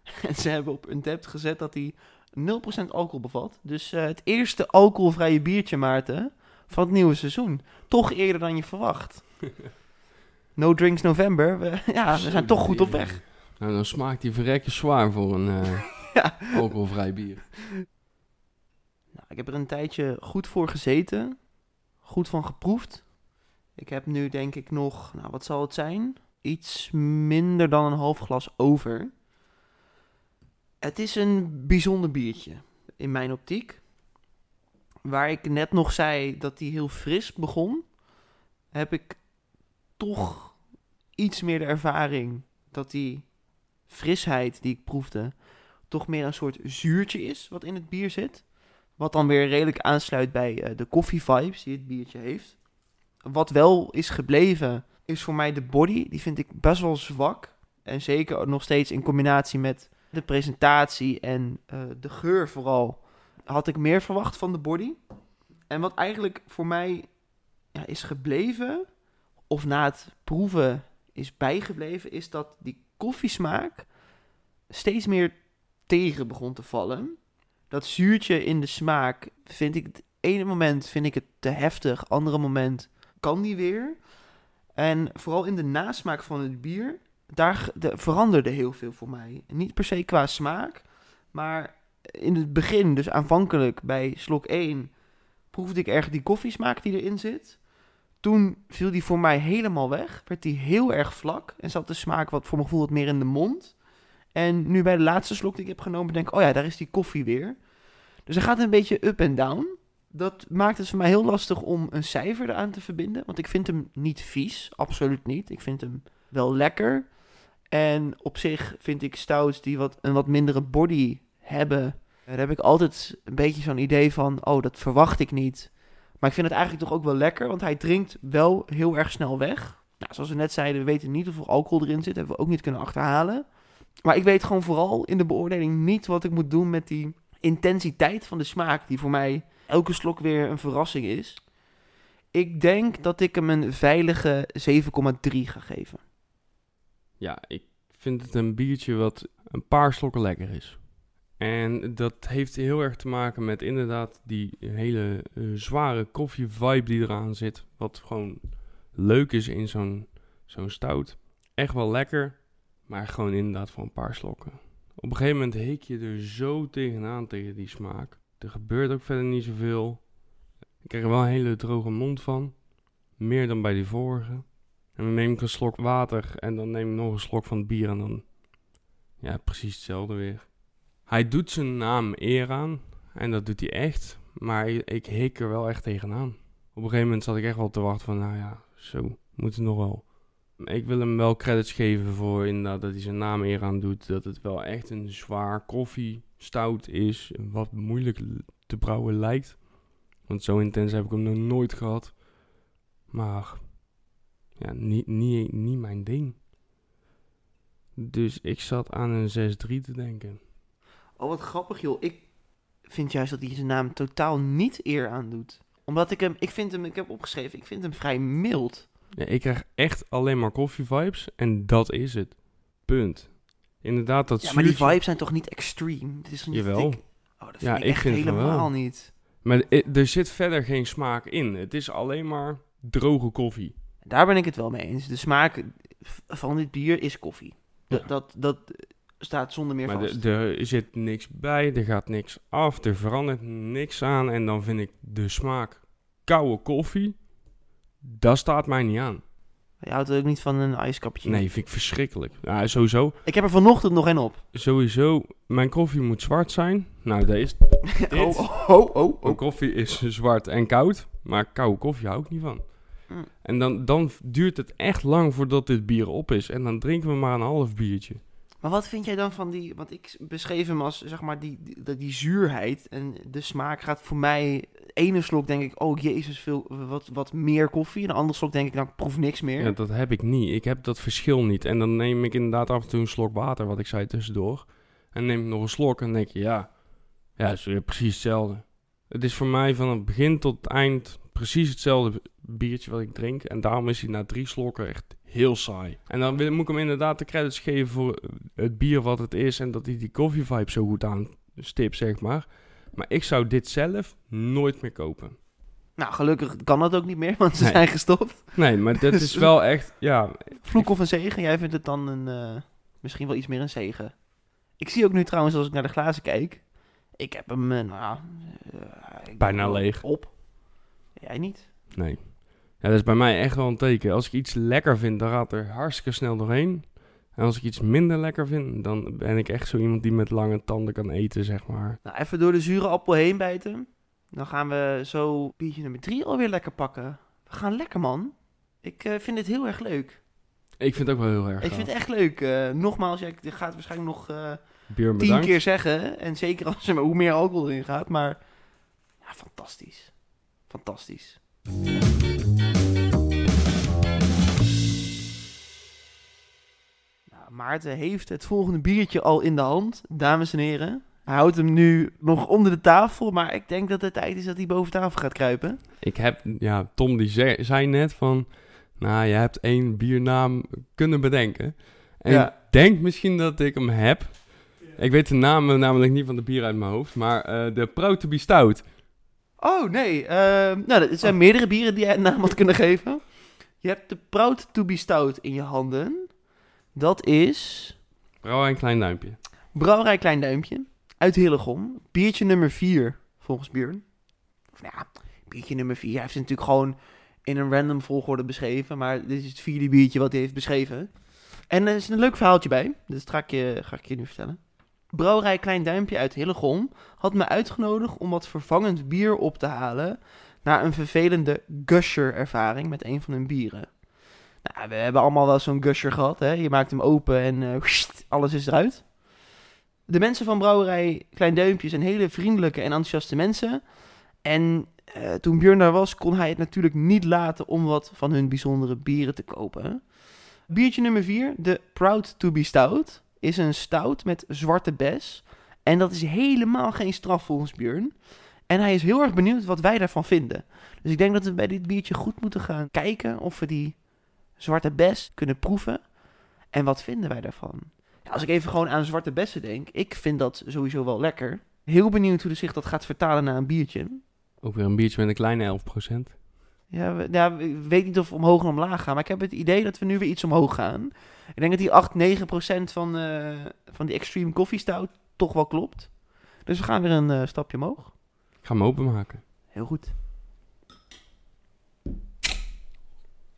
En ze hebben op Untapped gezet dat hij 0% alcohol bevat. Dus eh, het eerste alcoholvrije biertje, Maarten, van het nieuwe seizoen. Toch eerder dan je verwacht. No Drinks November. We, ja, we zijn toch goed op weg. Nou, dan smaakt hij verrekken zwaar voor een Ja. alcoholvrij bier. Nou, ik heb er een tijdje goed voor gezeten. Goed van geproefd. Ik heb nu denk ik nog, nou wat zal het zijn? Iets minder dan een half glas over. Het is een bijzonder biertje in mijn optiek. Waar ik net nog zei dat hij heel fris begon, heb ik toch iets meer de ervaring dat die frisheid die ik proefde toch meer een soort zuurtje is wat in het bier zit. Wat dan weer redelijk aansluit bij eh, de koffie vibes die het biertje heeft. Wat wel is gebleven, is voor mij de body. Die vind ik best wel zwak. En zeker nog steeds in combinatie met de presentatie en eh, de geur vooral. Had ik meer verwacht van de body. En wat eigenlijk voor mij ja, is gebleven, of na het proeven is bijgebleven, is dat die koffiesmaak steeds meer tegen begon te vallen. Dat zuurtje in de smaak vind ik het ene moment vind ik het te heftig, andere moment kan die weer. En vooral in de nasmaak van het bier, daar veranderde heel veel voor mij. Niet per se qua smaak, maar in het begin, dus aanvankelijk bij slok 1, proefde ik erg die koffiesmaak die erin zit. Toen viel die voor mij helemaal weg, werd die heel erg vlak en zat de smaak wat voor mijn gevoel wat meer in de mond. En nu bij de laatste slok die ik heb genomen, denk ik, oh ja, daar is die koffie weer. Dus hij gaat een beetje up en down. Dat maakt het voor mij heel lastig om een cijfer eraan te verbinden. Want ik vind hem niet vies, absoluut niet. Ik vind hem wel lekker. En op zich vind ik stouts die wat, een wat mindere body hebben, Daar heb ik altijd een beetje zo'n idee van, oh, dat verwacht ik niet. Maar ik vind het eigenlijk toch ook wel lekker, want hij drinkt wel heel erg snel weg. Nou, zoals we net zeiden, we weten niet hoeveel alcohol erin zit. Hebben we ook niet kunnen achterhalen. Maar ik weet gewoon vooral in de beoordeling niet wat ik moet doen met die intensiteit van de smaak, die voor mij elke slok weer een verrassing is. Ik denk dat ik hem een veilige 7,3 ga geven. Ja, ik vind het een biertje wat een paar slokken lekker is. En dat heeft heel erg te maken met inderdaad die hele eh, zware koffie-vibe die eraan zit. Wat gewoon leuk is in zo'n zo'n stout. Echt wel lekker, maar gewoon inderdaad voor een paar slokken. Op een gegeven moment hik je er zo tegenaan tegen die smaak. Er gebeurt ook verder niet zoveel. Ik krijg er wel een hele droge mond van. Meer dan bij die vorige. En dan neem ik een slok water en dan neem ik nog een slok van het bier en dan... Ja, precies hetzelfde weer. Hij doet zijn naam eer aan. En dat doet hij echt. Maar ik, ik hik er wel echt tegenaan. Op een gegeven moment zat ik echt wel te wachten van... Nou ja, zo moet het nog wel. Ik wil hem wel credits geven voor inderdaad dat hij zijn naam eer aan doet. Dat het wel echt een zwaar koffie stout is. Wat moeilijk te brouwen lijkt. Want zo intens heb ik hem nog nooit gehad. Maar ja, niet, niet, niet mijn ding. Dus ik zat aan een 6-3 te denken. Oh, wat grappig joh. Ik vind juist dat hij zijn naam totaal niet eer aandoet. Omdat ik hem, ik vind hem, ik heb opgeschreven, ik vind hem vrij mild. Ja, ik krijg echt alleen maar koffie vibes en dat is het. Punt. Inderdaad, dat Ja, maar die zuurtje- vibes zijn toch niet extreme? Het is niet Jawel. dik. Oh, dat vind Ja, ik, ik echt vind van helemaal wel. niet. Maar i- er zit verder geen smaak in. Het is alleen maar droge koffie. Daar ben ik het wel mee eens. De smaak van dit bier is koffie. Dat, Ja. dat, dat staat zonder meer Maar vast. er zit niks bij, er gaat niks af, er verandert niks aan. En dan vind ik de smaak koude koffie, dat staat mij niet aan. Je houdt er ook niet van een ijskapje. Nee, vind ik verschrikkelijk. Ja, sowieso, Ik heb er vanochtend nog een op. sowieso, mijn koffie moet zwart zijn. Nou, deze, oh, oh, oh, oh. Mijn koffie is zwart en koud, maar koude koffie hou ik niet van. Mm. En dan, dan duurt het echt lang voordat dit bier op is. En dan drinken we maar een half biertje. Maar wat vind jij dan van die... Want ik beschreef hem als, zeg maar, die, die, die zuurheid. En de smaak gaat voor mij... Ene slok denk ik, oh jezus, veel, wat, wat meer koffie. En de andere slok denk ik, nou, ik proef niks meer. Ja, dat heb ik niet. Ik heb dat verschil niet. En dan neem ik inderdaad af en toe een slok water, wat ik zei tussendoor. En neem ik nog een slok en dan denk je, ja, ja, het is weer precies hetzelfde. Het is voor mij van het begin tot het eind precies hetzelfde biertje wat ik drink. En daarom is hij na drie slokken echt heel saai. En dan wil, moet ik hem inderdaad de credits geven voor het bier wat het is. En dat hij die coffee vibe zo goed aanstipt, zeg maar. Maar ik zou dit zelf nooit meer kopen. Nou, gelukkig kan dat ook niet meer, want ze Nee. zijn gestopt. Nee, maar dit is wel echt, ja, Vloek of een zegen? Jij vindt het dan een, eh, misschien wel iets meer een zegen. Ik zie ook nu trouwens, als ik naar de glazen kijk. Ik heb hem, eh, nou, eh, Bijna leeg. Op. Jij niet? Nee. Ja, dat is bij mij echt wel een teken. Als ik iets lekker vind, dan gaat er hartstikke snel doorheen. En als ik iets minder lekker vind, dan ben ik echt zo iemand die met lange tanden kan eten, zeg maar. Nou, even door de zure appel heen bijten. Dan gaan we zo biertje nummer drie alweer lekker pakken. We gaan lekker, man. Ik eh, vind dit heel erg leuk. Ik vind het ook wel heel erg Ik gaaf. vind het echt leuk. Eh, nogmaals, jij gaat waarschijnlijk nog Bier tien bedankt. keer zeggen. En zeker als er maar hoe meer alcohol erin gaat. Maar ja, fantastisch. Fantastisch. Nou, Maarten heeft het volgende biertje al in de hand, dames en heren. Hij houdt hem nu nog onder de tafel, maar ik denk dat het tijd is dat hij boven tafel gaat kruipen. Ik heb, ja, Tom die zei, zei net van, nou, je hebt één biernaam kunnen bedenken. En Ja. ik denk misschien dat ik hem heb. Ik weet de naam namelijk niet van de bier uit mijn hoofd, maar eh, de be Stout. Oh, nee. ehm, nou, er zijn meerdere bieren die jij een naam had kunnen geven. Je hebt de Proud to be Stout in je handen. Dat is Brouwerij klein duimpje. Brouwerij Klein Duimpje uit Hillegom. Biertje nummer 4, volgens Björn. Of nou ja, biertje nummer 4. Hij heeft het natuurlijk gewoon in een random volgorde beschreven. Maar dit is het vierde biertje wat hij heeft beschreven. En er is een leuk verhaaltje bij. Dus dat ga ik je, ga ik je nu vertellen. Brouwerij Klein Duimpje uit Hillegom had me uitgenodigd om wat vervangend bier op te halen. Na een vervelende gusher-ervaring met een van hun bieren. Nou, we hebben allemaal wel zo'n gusher gehad. Hè? Je maakt hem open en eh, alles is eruit. De mensen van Brouwerij Klein Duimpje zijn hele vriendelijke en enthousiaste mensen. En eh, toen Björn daar was, kon hij het natuurlijk niet laten om wat van hun bijzondere bieren te kopen. Biertje nummer 4, de Proud to be Stout, is een stout met zwarte bes. En dat is helemaal geen straf volgens Björn. En hij is heel erg benieuwd wat wij daarvan vinden. Dus ik denk dat we bij dit biertje goed moeten gaan kijken of we die zwarte bes kunnen proeven. En wat vinden wij daarvan? Ja, als ik even gewoon aan zwarte bessen denk, ik vind dat sowieso wel lekker. Heel benieuwd hoe zich dat gaat vertalen naar een biertje. Ook weer een biertje met een kleine 11%. Ja, we, ja, ik weet niet of we omhoog en omlaag gaan, maar ik heb het idee dat we nu weer iets omhoog gaan. Ik denk dat die 8, 9 procent van, eh, van die Extreme Coffee Stout toch wel klopt. Dus we gaan weer een eh, stapje omhoog. Ik ga hem openmaken. Heel goed.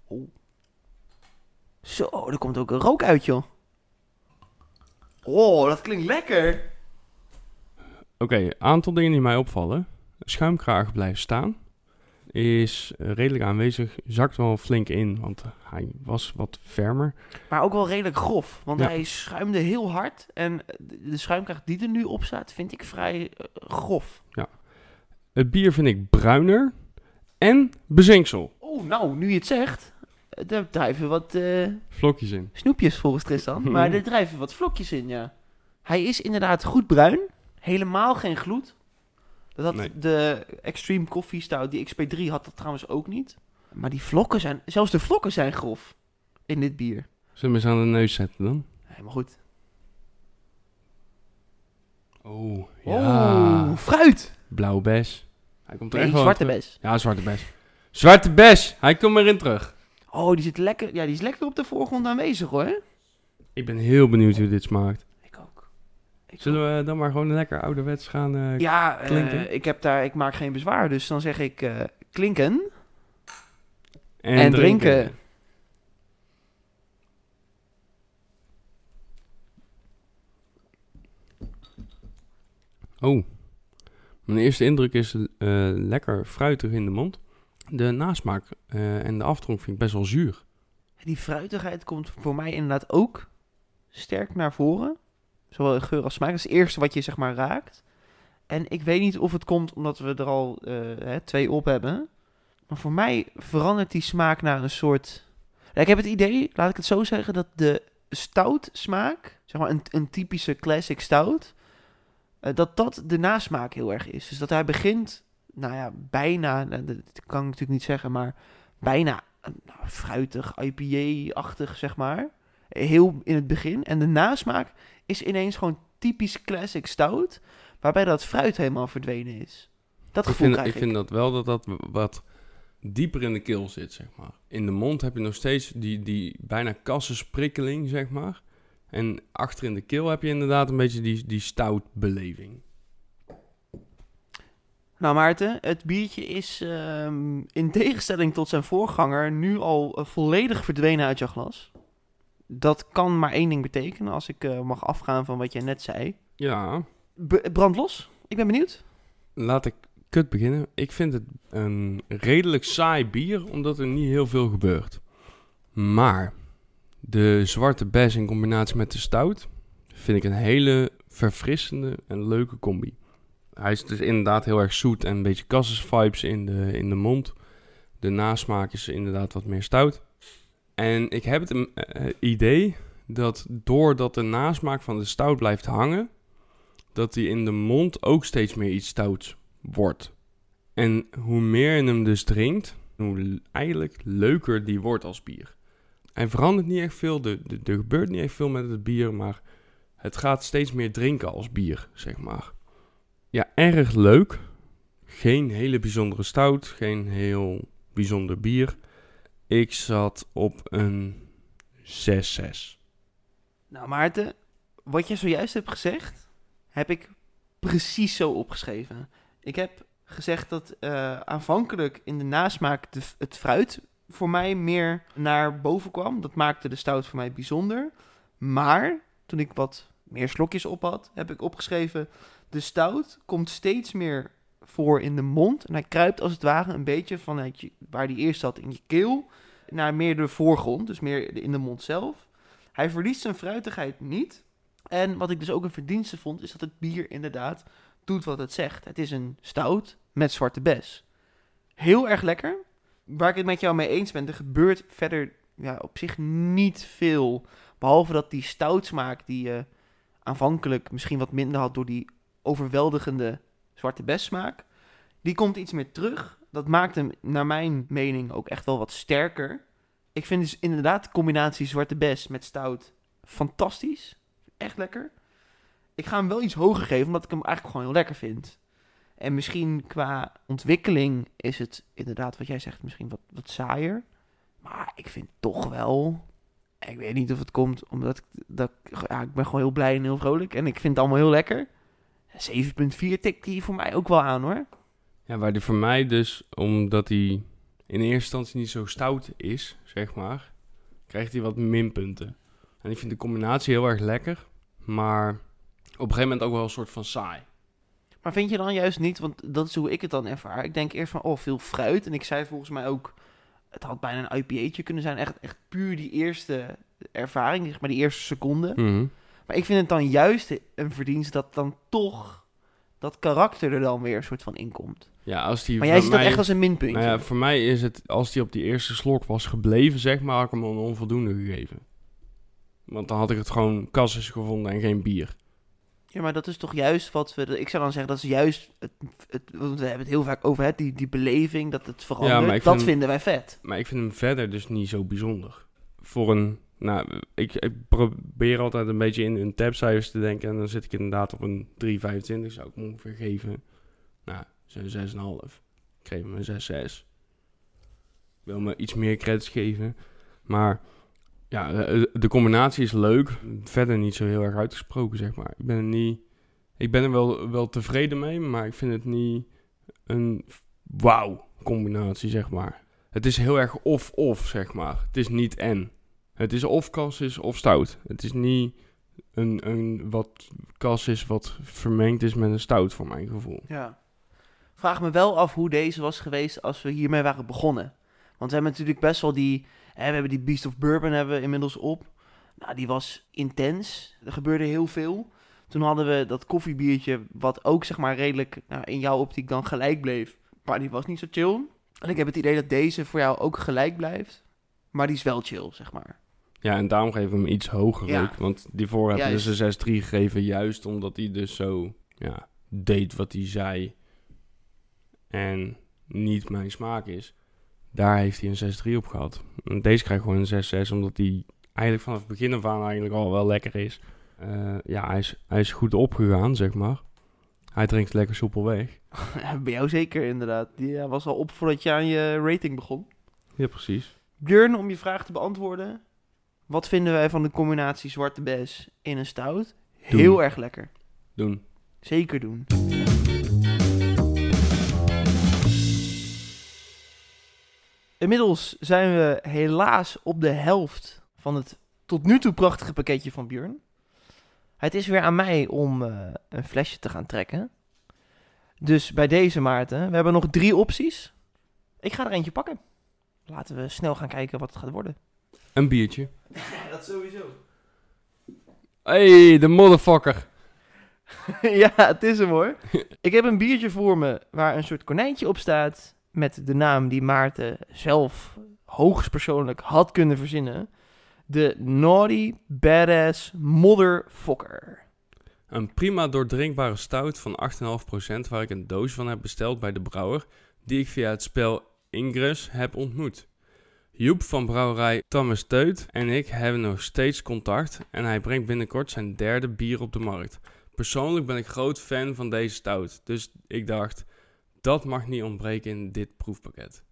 Oh. Zo, er komt ook een rook uit, joh. Oh, dat klinkt lekker. Oké, aantal dingen die mij opvallen. Schuimkraag blijft staan. Is eh, redelijk aanwezig. Zakt wel flink in, want hij was wat fermer. Maar ook wel redelijk grof, want Ja. hij schuimde heel hard. En de schuimkracht die er nu op staat, vind ik vrij eh, grof. Het bier vind ik bruiner en bezinksel. Oh, nou, nu je het zegt, eh, daar drijven wat eh, Vlokjes in. snoepjes volgens Tristan. maar er drijven wat vlokjes in, ja. Hij is inderdaad goed bruin. Helemaal geen gloed. Dat had Nee. de Extreme Coffee Stout, die XP3 had dat trouwens ook niet. Maar die vlokken zijn, zelfs de vlokken zijn grof in dit bier. Zullen we eens aan de neus zetten dan? Helemaal goed. Oh, ja. Oh, fruit! Blauwe bes. Hij komt er Nee, echt wel zwarte bes. Ja, zwarte bes. Zwarte bes! Hij komt erin terug. Oh, die zit lekker, ja, die is lekker op de voorgrond aanwezig hoor. Ik ben heel benieuwd hoe dit smaakt. Ik ook. Ik ook. Zullen we dan maar gewoon lekker ouderwets gaan... eh, Ja, eh, klinken? ik, heb daar, ik maak geen bezwaar, dus dan zeg ik eh, klinken. en, en drinken. Oh. Mijn eerste indruk is lekker fruitig in de mond. De nasmaak en de aftronk vind ik best wel zuur. Die fruitigheid komt voor mij inderdaad ook sterk naar voren. Zowel in geur als smaak. Dat is het eerste wat je zeg maar raakt. En ik weet niet of het komt omdat we er al eh, hè, twee op hebben. Maar voor mij verandert die smaak naar een soort... Ik heb het idee, laat ik het zo zeggen, dat de stout smaak, zeg maar een, een typische classic stout, eh, dat dat de nasmaak heel erg is. Dus dat hij begint, nou ja, bijna, nou, dat kan ik natuurlijk niet zeggen, maar bijna eh, nou, fruitig, IPA-achtig, zeg maar. Heel in het begin. En de nasmaak is ineens gewoon typisch classic stout, waarbij dat fruit helemaal verdwenen is. Dat Ik gevoel vind, krijg ik ik. vind dat wel dat dat wat dieper in de keel zit, zeg maar. In de mond heb je nog steeds die, die bijna kassensprikkeling, zeg maar. En achter in de keel heb je inderdaad een beetje die, die stout beleving. Nou Maarten, het biertje is ehm, in tegenstelling tot zijn voorganger nu al eh, volledig verdwenen uit jouw glas. Dat kan maar één ding betekenen als ik eh, mag afgaan van wat jij net zei. Ja, B- brand los. Ik ben benieuwd. laat ik kut beginnen. Ik vind het een redelijk saai bier, omdat er niet heel veel gebeurt. Maar de zwarte bes in combinatie met de stout vind ik een hele verfrissende en leuke combi. Hij is dus inderdaad heel erg zoet en een beetje cassis-vibes in de, in de mond. De nasmaak is inderdaad wat meer stout. En ik heb het een, eh, idee dat doordat de nasmaak van de stout blijft hangen, dat die in de mond ook steeds meer iets stouts wordt. En hoe meer je hem dus drinkt, hoe eigenlijk leuker die wordt als bier. Hij verandert niet echt veel, er, er gebeurt niet echt veel met het bier, maar het gaat steeds meer drinken als bier, zeg maar. Ja, erg leuk. Geen hele bijzondere stout, geen heel bijzonder bier. Ik zat op een 6-6. Nou Maarten, wat je zojuist hebt gezegd, heb ik precies zo opgeschreven. Ik heb gezegd dat eh, aanvankelijk in de nasmaak de, het fruit voor mij meer naar boven kwam. Dat maakte de stout voor mij bijzonder. Maar toen ik wat meer slokjes op had, heb ik opgeschreven... de stout komt steeds meer voor in de mond. En hij kruipt als het ware een beetje vanuit je, waar die eerst zat in je keel... naar meer de voorgrond, dus meer in de mond zelf. Hij verliest zijn fruitigheid niet. En wat ik dus ook een verdienste vond, is dat het bier inderdaad doet wat het zegt. Het is een stout met zwarte bes. Heel erg lekker. Waar ik het met jou mee eens ben, er gebeurt verder ja, op zich niet veel. Behalve dat die stoutsmaak die je aanvankelijk misschien wat minder had door die overweldigende zwarte besmaak, die komt iets meer terug. Dat maakt hem naar mijn mening ook echt wel wat sterker. Ik vind dus inderdaad de combinatie zwarte bes met stout fantastisch. Echt lekker. Ik ga hem wel iets hoger geven, omdat ik hem eigenlijk gewoon heel lekker vind. En misschien qua ontwikkeling is het inderdaad wat jij zegt, misschien wat, wat saaier. Maar ik vind toch wel. Ik weet niet of het komt omdat ik, dat, ja, ik ben gewoon heel blij en heel vrolijk. En ik vind het allemaal heel lekker. 7,4 tikt die voor mij ook wel aan hoor. Ja, waar die voor mij dus, omdat hij in eerste instantie niet zo stout is, zeg maar, krijgt hij wat minpunten. En ik vind de combinatie heel erg lekker, maar op een gegeven moment ook wel een soort van saai. Maar vind je dan juist niet, want dat is hoe ik het dan ervaar. Ik denk eerst van, oh, veel fruit. En ik zei volgens mij ook, het had bijna een IPA'tje kunnen zijn. Echt, echt puur die eerste ervaring, zeg maar die eerste seconde. Mhm. Maar ik vind het dan juist een verdienst dat dan toch dat karakter er dan weer een soort van inkomt. Ja, als die Maar jij ziet dat echt als een minpuntje. Nou ja, voor mij is het, als die op die eerste slok was gebleven, zeg maar, had ik hem een onvoldoende gegeven. Want dan had ik het gewoon kasses gevonden en geen bier. Ja, maar dat is toch juist wat we... Ik zou dan zeggen, dat is juist... Het, het, want we hebben het heel vaak over, hè, die, die beleving, dat het verandert. ik dat vind- vinden wij vet. Maar ik vind hem verder dus niet zo bijzonder. Voor een, nou, ik, ik probeer altijd een beetje in, in tabcijfers te denken. En dan zit ik inderdaad op een 3,25 zou ik ongeveer geven. Nou, zo'n 6,5. Ik geef hem een 6,6. Ik wil me iets meer credits geven. Maar ja, de, de combinatie is leuk. Verder niet zo heel erg uitgesproken, zeg maar. Ik ben er niet... Ik ben er wel, wel tevreden mee, maar ik vind het niet een wauw combinatie, zeg maar. Het is heel erg of-of, zeg maar. Het is niet en. Het is of cassis of stout. Het is niet een, een wat cassis wat vermengd is met een stout, voor mijn gevoel. Ja. Vraag me wel af hoe deze was geweest als we hiermee waren begonnen. Want we hebben natuurlijk best wel die... Hè, we hebben die Beast of Bourbon hebben we inmiddels op. Nou, die was intens. Er gebeurde heel veel. Toen hadden we dat koffiebiertje, wat ook zeg maar redelijk nou, in jouw optiek dan gelijk bleef. Maar die was niet zo chill. En ik heb het idee dat deze voor jou ook gelijk blijft. Maar die is wel chill, zeg maar. Ja, en daarom geef ik hem iets hoger Ja. ook. Want die voor heb je Juist. dus een 6-3 gegeven, juist omdat hij dus zo ja, deed wat hij zei. En niet mijn smaak is. Daar heeft hij een 6-3 op gehad. En deze krijgt gewoon een 6-6, omdat hij eigenlijk vanaf het begin af aan eigenlijk al wel lekker is. Eh, ja, hij is, hij is goed opgegaan, zeg maar. Hij drinkt lekker soepel weg. Ja, Bij jou zeker inderdaad. Die was al op voordat je aan je rating begon. Ja, precies. Björn, om je vraag te beantwoorden. Wat vinden wij van de combinatie zwarte bes in een stout? Heel erg lekker. Doen. Zeker doen. Inmiddels zijn we helaas op de helft van het tot nu toe prachtige pakketje van Björn. Het is weer aan mij om eh, een flesje te gaan trekken. Dus bij deze Maarten, we hebben nog drie opties. Ik ga er eentje pakken. Laten we snel gaan kijken wat het gaat worden. Een biertje. dat sowieso. Hey, de motherfucker. ja, het is hem hoor. Ik heb een biertje voor me waar een soort konijntje op staat. Met de naam die Maarten zelf hoogstpersoonlijk had kunnen verzinnen. De Naughty Badass Motherfucker. Een prima doordrinkbare stout van 8,5% waar ik een doos van heb besteld bij de brouwer, die ik via het spel Ingress heb ontmoet. Joep van brouwerij Thomas Teut en ik hebben nog steeds contact en hij brengt binnenkort zijn derde bier op de markt. Persoonlijk ben ik groot fan van deze stout, dus ik dacht, dat mag niet ontbreken in dit proefpakket.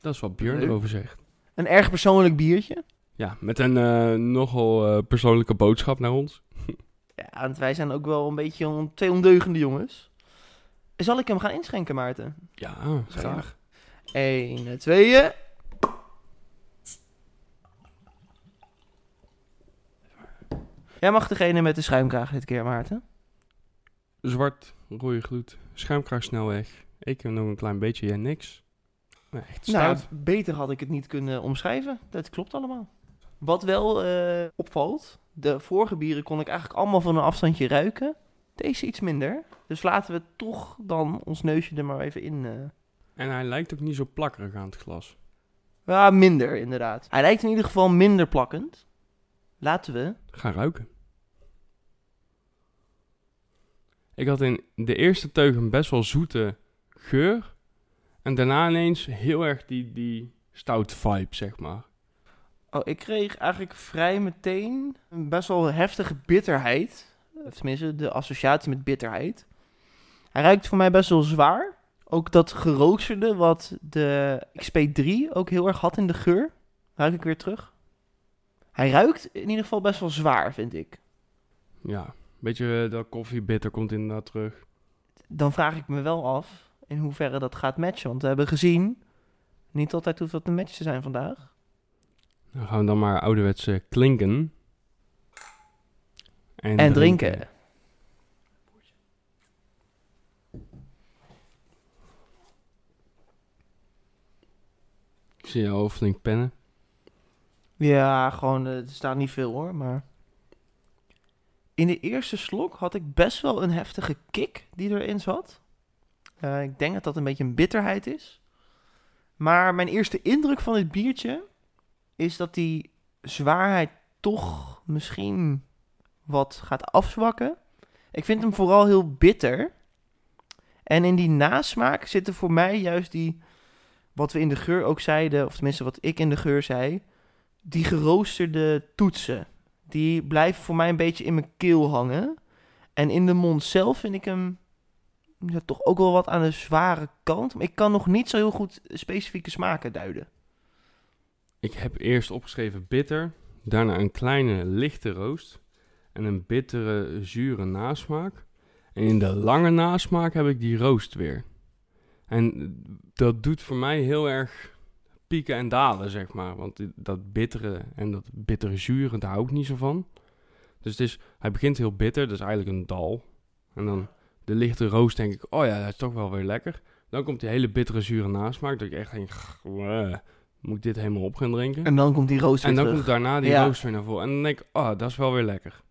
Dat is wat Björn Leuk. erover zegt. Een erg persoonlijk biertje. Ja, met een eh, nogal eh, persoonlijke boodschap naar ons. Ja, want wij zijn ook wel een beetje on- twee ondeugende jongens. Zal ik hem gaan inschenken, Maarten? Ja, graag. Eén, tweeën. Jij mag degene met de schuimkraag dit keer, Maarten. Zwart, rode gloed, schuimkraag snel weg. Ik heb nog een klein beetje, jij niks. Nee, echt Nou, beter had ik het niet kunnen omschrijven. Dat klopt allemaal. Wat wel eh, opvalt, De vorige bieren kon ik eigenlijk allemaal van een afstandje ruiken. Deze iets minder. Dus laten we toch dan ons neusje er maar even in. eh. En hij lijkt ook niet zo plakkerig aan het glas. Ja, minder inderdaad. Hij lijkt in ieder geval minder plakkend. Laten we. Ga ruiken. Ik had in de eerste teug een best wel zoete geur. En daarna ineens heel erg die, die stout vibe, zeg maar. Oh, ik kreeg eigenlijk vrij meteen een best wel heftige bitterheid. Tenminste, de associatie met bitterheid. Hij ruikt voor mij best wel zwaar. Ook dat geroosterde wat de XP3 ook heel erg had in de geur. Ruik ik weer terug. Hij ruikt in ieder geval best wel zwaar, vind ik. Ja, beetje eh, dat koffiebitter komt inderdaad terug. Dan vraag ik me wel af in hoeverre dat gaat matchen. Want we hebben gezien, niet altijd hoeft dat te matchen zijn vandaag. Dan gaan we dan maar ouderwetse klinken. En, drinken. Ik zie jou flink pennen. Ja, gewoon, eh, er staat niet veel hoor, maar... In de eerste slok had ik best wel een heftige kick die erin zat. Eh, ik denk dat dat een beetje een bitterheid is. Maar mijn eerste indruk van dit biertje is dat die zwaarheid toch misschien wat gaat afzwakken. Ik vind hem vooral heel bitter. En in die nasmaak zitten voor mij juist die, wat we in de geur ook zeiden, of tenminste wat ik in de geur zei, die geroosterde toetsen. Die blijven voor mij een beetje in mijn keel hangen. En in de mond zelf vind ik hem toch ook wel wat aan de zware kant. Maar ik kan nog niet zo heel goed specifieke smaken duiden. Ik heb eerst opgeschreven bitter, daarna een kleine lichte roost en een bittere, zure nasmaak. En in de lange nasmaak heb ik die roost weer. En dat doet voor mij heel erg pieken en dalen, zeg maar. Want dat bittere en dat bittere zure, daar hou ik niet zo van. Dus het is, hij begint heel bitter, dat is eigenlijk een dal. En dan de lichte roost denk ik, oh ja, dat is toch wel weer lekker. Dan komt die hele bittere, zure nasmaak, dat ik echt denk, "Gwah, moet ik dit helemaal op gaan drinken? En dan komt die roost weer En dan terug. komt daarna die Ja. roost weer naar voren. En dan denk ik, oh, dat is wel weer lekker.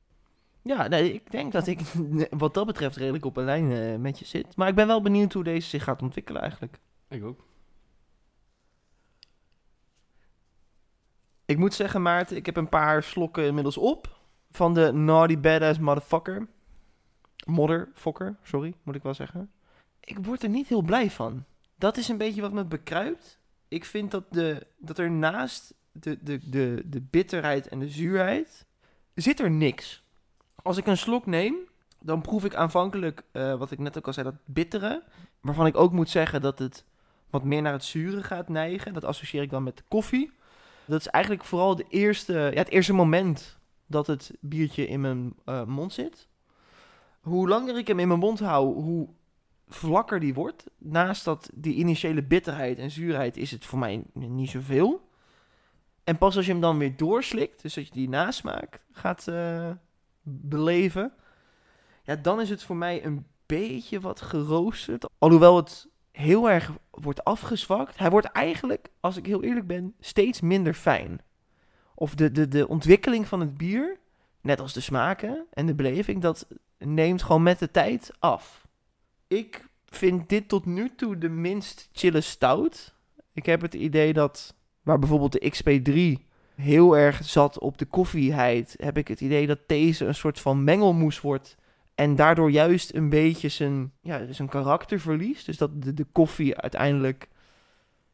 Ja, nee, ik denk dat ik wat dat betreft redelijk op een lijn eh, met je zit. Maar ik ben wel benieuwd hoe deze zich gaat ontwikkelen eigenlijk. Ik ook. Ik moet zeggen, Maarten, ik heb een paar slokken inmiddels op. Van de Naughty Badass Motherfucker. Motherfucker, sorry, moet ik wel zeggen. Ik word er niet heel blij van. Dat is een beetje wat me bekruipt. Ik vind dat, de, dat er naast de, de, de, de bitterheid en de zuurheid... zit er niks. Als ik een slok neem, dan proef ik aanvankelijk... eh, wat ik net ook al zei, dat bittere. Waarvan ik ook moet zeggen dat het wat meer naar het zure gaat neigen. Dat associeer ik dan met koffie. Dat is eigenlijk vooral de eerste, ja, het eerste moment dat het biertje in mijn eh, mond zit. Hoe langer ik hem in mijn mond hou, hoe vlakker die wordt. Naast dat die initiële bitterheid en zuurheid is het voor mij niet zoveel. En pas als je hem dan weer doorslikt, dus dat je die nasmaak gaat eh, beleven, ja, dan is het voor mij een beetje wat geroosterd. Alhoewel het heel erg wordt afgezwakt. Hij wordt eigenlijk, als ik heel eerlijk ben, steeds minder fijn. Of de, de, de ontwikkeling van het bier, net als de smaken en de beleving, dat neemt gewoon met de tijd af. Ik vind dit tot nu toe de minst chille stout. Ik heb het idee dat, waar bijvoorbeeld de XP3 heel erg zat op de koffieheid, heb ik het idee dat deze een soort van mengelmoes wordt en daardoor juist een beetje zijn, ja, zijn karakter verliest. Dus dat de, de koffie uiteindelijk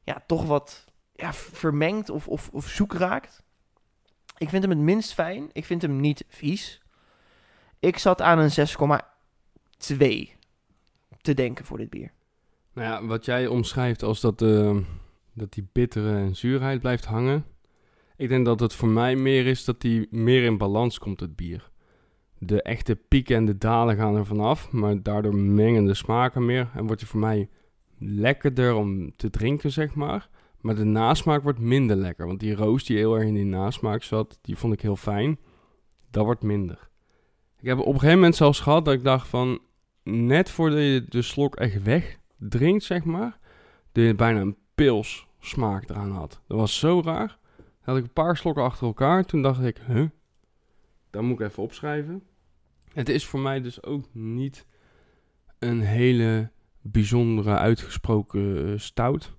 ja, toch wat ja, vermengt of, of, of zoek raakt. Ik vind hem het minst fijn. Ik vind hem niet vies. Ik zat aan een 6,2 te denken voor dit bier. Nou ja, wat jij omschrijft als dat, eh, dat die bittere en zuurheid blijft hangen. Ik denk dat het voor mij meer is dat die meer in balans komt, het bier. De echte pieken en de dalen gaan er vanaf, maar daardoor mengen de smaken meer. En wordt hij voor mij lekkerder om te drinken, zeg maar. Maar de nasmaak wordt minder lekker. Want die roos die heel erg in die nasmaak zat, die vond ik heel fijn. Dat wordt minder. Ik heb op een gegeven moment zelfs gehad dat ik dacht van... Net voordat je de slok echt wegdrinkt, zeg maar... Dat je bijna een pils smaak eraan had. Dat was zo raar. Had ik een paar slokken achter elkaar. Toen dacht ik, huh? Dat moet ik even opschrijven. Het is voor mij dus ook niet een hele bijzondere uitgesproken eh, stout.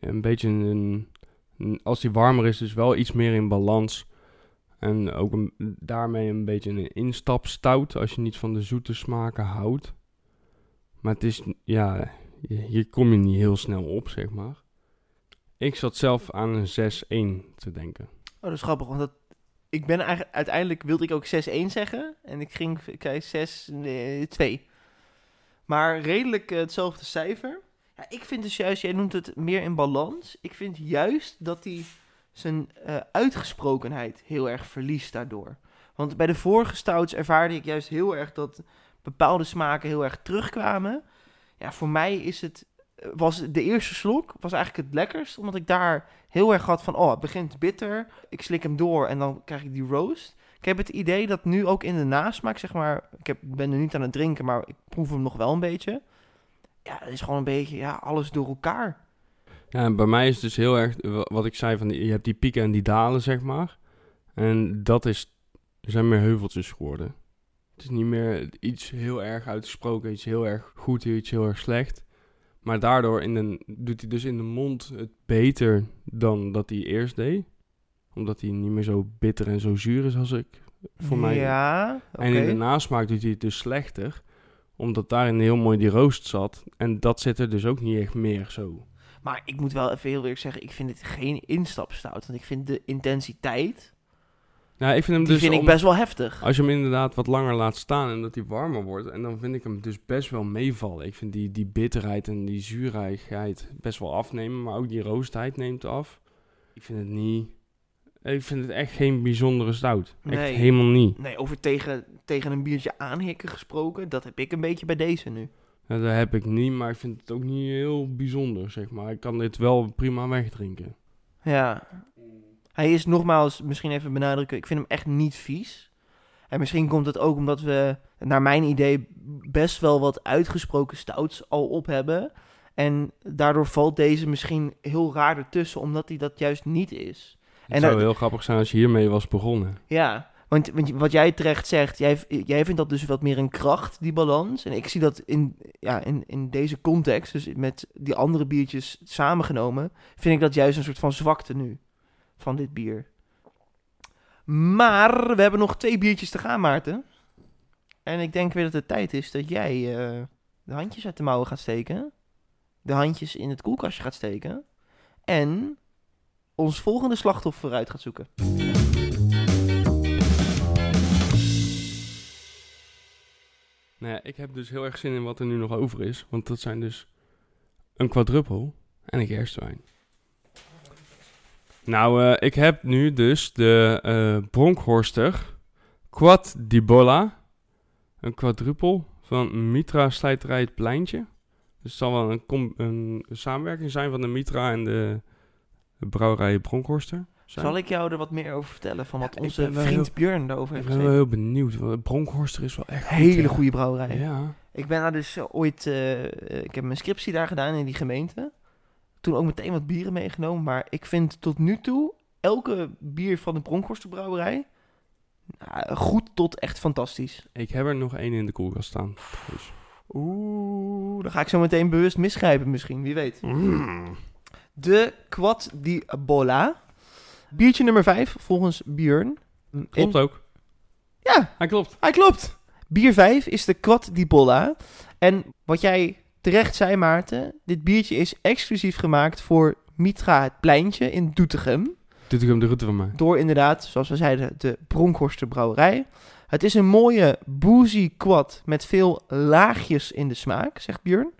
Een beetje een, als die warmer is, dus wel iets meer in balans. En ook daarmee een beetje een instapstout als je niet van de zoete smaken houdt. Maar het is, ja, hier kom je niet heel snel op, zeg maar. Ik zat zelf aan een 6-1 te denken. Oh, dat is grappig, want dat, ik ben eigenlijk, uiteindelijk wilde ik ook 6-1 zeggen. En ik ging, ik zei 6-2. Maar redelijk eh, hetzelfde cijfer. Ja, ik vind dus juist, jij noemt het meer in balans. Ik vind juist dat hij zijn eh, uitgesprokenheid heel erg verliest daardoor. Want bij de vorige stouts ervaarde ik juist heel erg dat bepaalde smaken heel erg terugkwamen. Ja, voor mij is het, was de eerste slok was eigenlijk het lekkerst. Omdat ik daar heel erg had van, oh, het begint bitter. Ik slik hem door en dan krijg ik die roast. Ik heb het idee dat nu ook in de nasmaak, zeg maar... Ik heb, ben er niet aan het drinken, maar ik proef hem nog wel een beetje. Ja, het is gewoon een beetje, ja, alles door elkaar. Ja, bij mij is het dus heel erg, wa- wat ik zei, van je hebt die pieken en die dalen, zeg maar. En dat is, er zijn meer heuveltjes geworden. Het is niet meer iets heel erg uitgesproken, iets heel erg goed, iets heel erg slecht. Maar daardoor in de, doet hij dus in de mond het beter dan dat hij eerst deed. Omdat hij niet meer zo bitter en zo zuur is als ik, voor mij. Ja. En in de nasmaak doet hij het dus slechter. Omdat daarin heel mooi die roost zat. En dat zit er dus ook niet echt meer zo. Maar ik moet wel even heel eerlijk zeggen, ik vind het geen instapstout. Want ik vind de intensiteit, Ja, ik vind hem die dus vind ik best wel heftig. Als je hem inderdaad wat langer laat staan en dat hij warmer wordt. En dan vind ik hem dus best wel meevallen. Ik vind die, die bitterheid en die zuurigheid best wel afnemen. Maar ook die roostheid neemt af. Ik vind het niet... Ik vind het echt geen bijzondere stout. Echt Nee. helemaal niet. Nee, over tegen, tegen een biertje aanhikken gesproken, dat heb ik een beetje bij deze nu. Dat heb ik niet, maar ik vind het ook niet heel bijzonder, zeg maar. Ik kan dit wel prima wegdrinken. Ja. Hij is nogmaals, misschien even benadrukken, ik vind hem echt niet vies. En misschien komt het ook omdat we, naar mijn idee, best wel wat uitgesproken stouts al op hebben. En daardoor valt deze misschien heel raar ertussen, omdat hij dat juist niet is. Het En zou dat- heel grappig zijn als je hiermee was begonnen. Ja, want, want wat jij terecht zegt, jij, jij vindt dat dus wat meer een kracht, die balans. En ik zie dat in, ja, in, in deze context, dus met die andere biertjes samengenomen, vind ik dat juist een soort van zwakte nu, van dit bier. Maar we hebben nog twee biertjes te gaan, Maarten. En ik denk weer dat het tijd is dat jij eh, de handjes uit de mouwen gaat steken. De handjes in het koelkastje gaat steken. En ons volgende slachtoffer uit gaat zoeken. Nou ja, ik heb dus heel erg zin in wat er nu nog over is. Want dat zijn dus een quadruppel en een gerstwijn. Nou, eh, ik heb nu dus de eh Bronkhorster Quad di Bolla. Een quadruppel van Mitra Slijterij Het Pleintje. Dus het zal wel een, een samenwerking zijn van de Mitra en de, de brouwerij Bronkhorster. zijn. Zal ik jou er wat meer over vertellen van wat Ja, ik onze vriend heel- Björn daarover Ik heeft ben wel gezegd? heel benieuwd. want Bronkhorster is wel echt goed, Hele goede brouwerij. Ja. Ik ben daar dus eh, ooit, eh, ik heb mijn scriptie daar gedaan in die gemeente. Toen ook meteen wat bieren meegenomen. Maar ik vind tot nu toe elke bier van de Bronkhorster brouwerij nou, goed tot echt fantastisch. Ik heb er nog één in de koelkast staan. Dus. Oeh, dan ga ik zo meteen bewust misgrijpen misschien, wie weet. De Quad di Bolla. Biertje nummer 5 volgens Björn. Klopt ook. Ja, Hij klopt. Hij klopt. Bier 5 is de Quad di Bolla. En wat jij terecht zei, Maarten, dit biertje is exclusief gemaakt voor Mitra het Pleintje in Doetinchem. Doet ik hem de route van mij. Door inderdaad, zoals we zeiden, de Bronkhorster Brouwerij. Het is een mooie boozy quad met veel laagjes in de smaak, zegt Björn.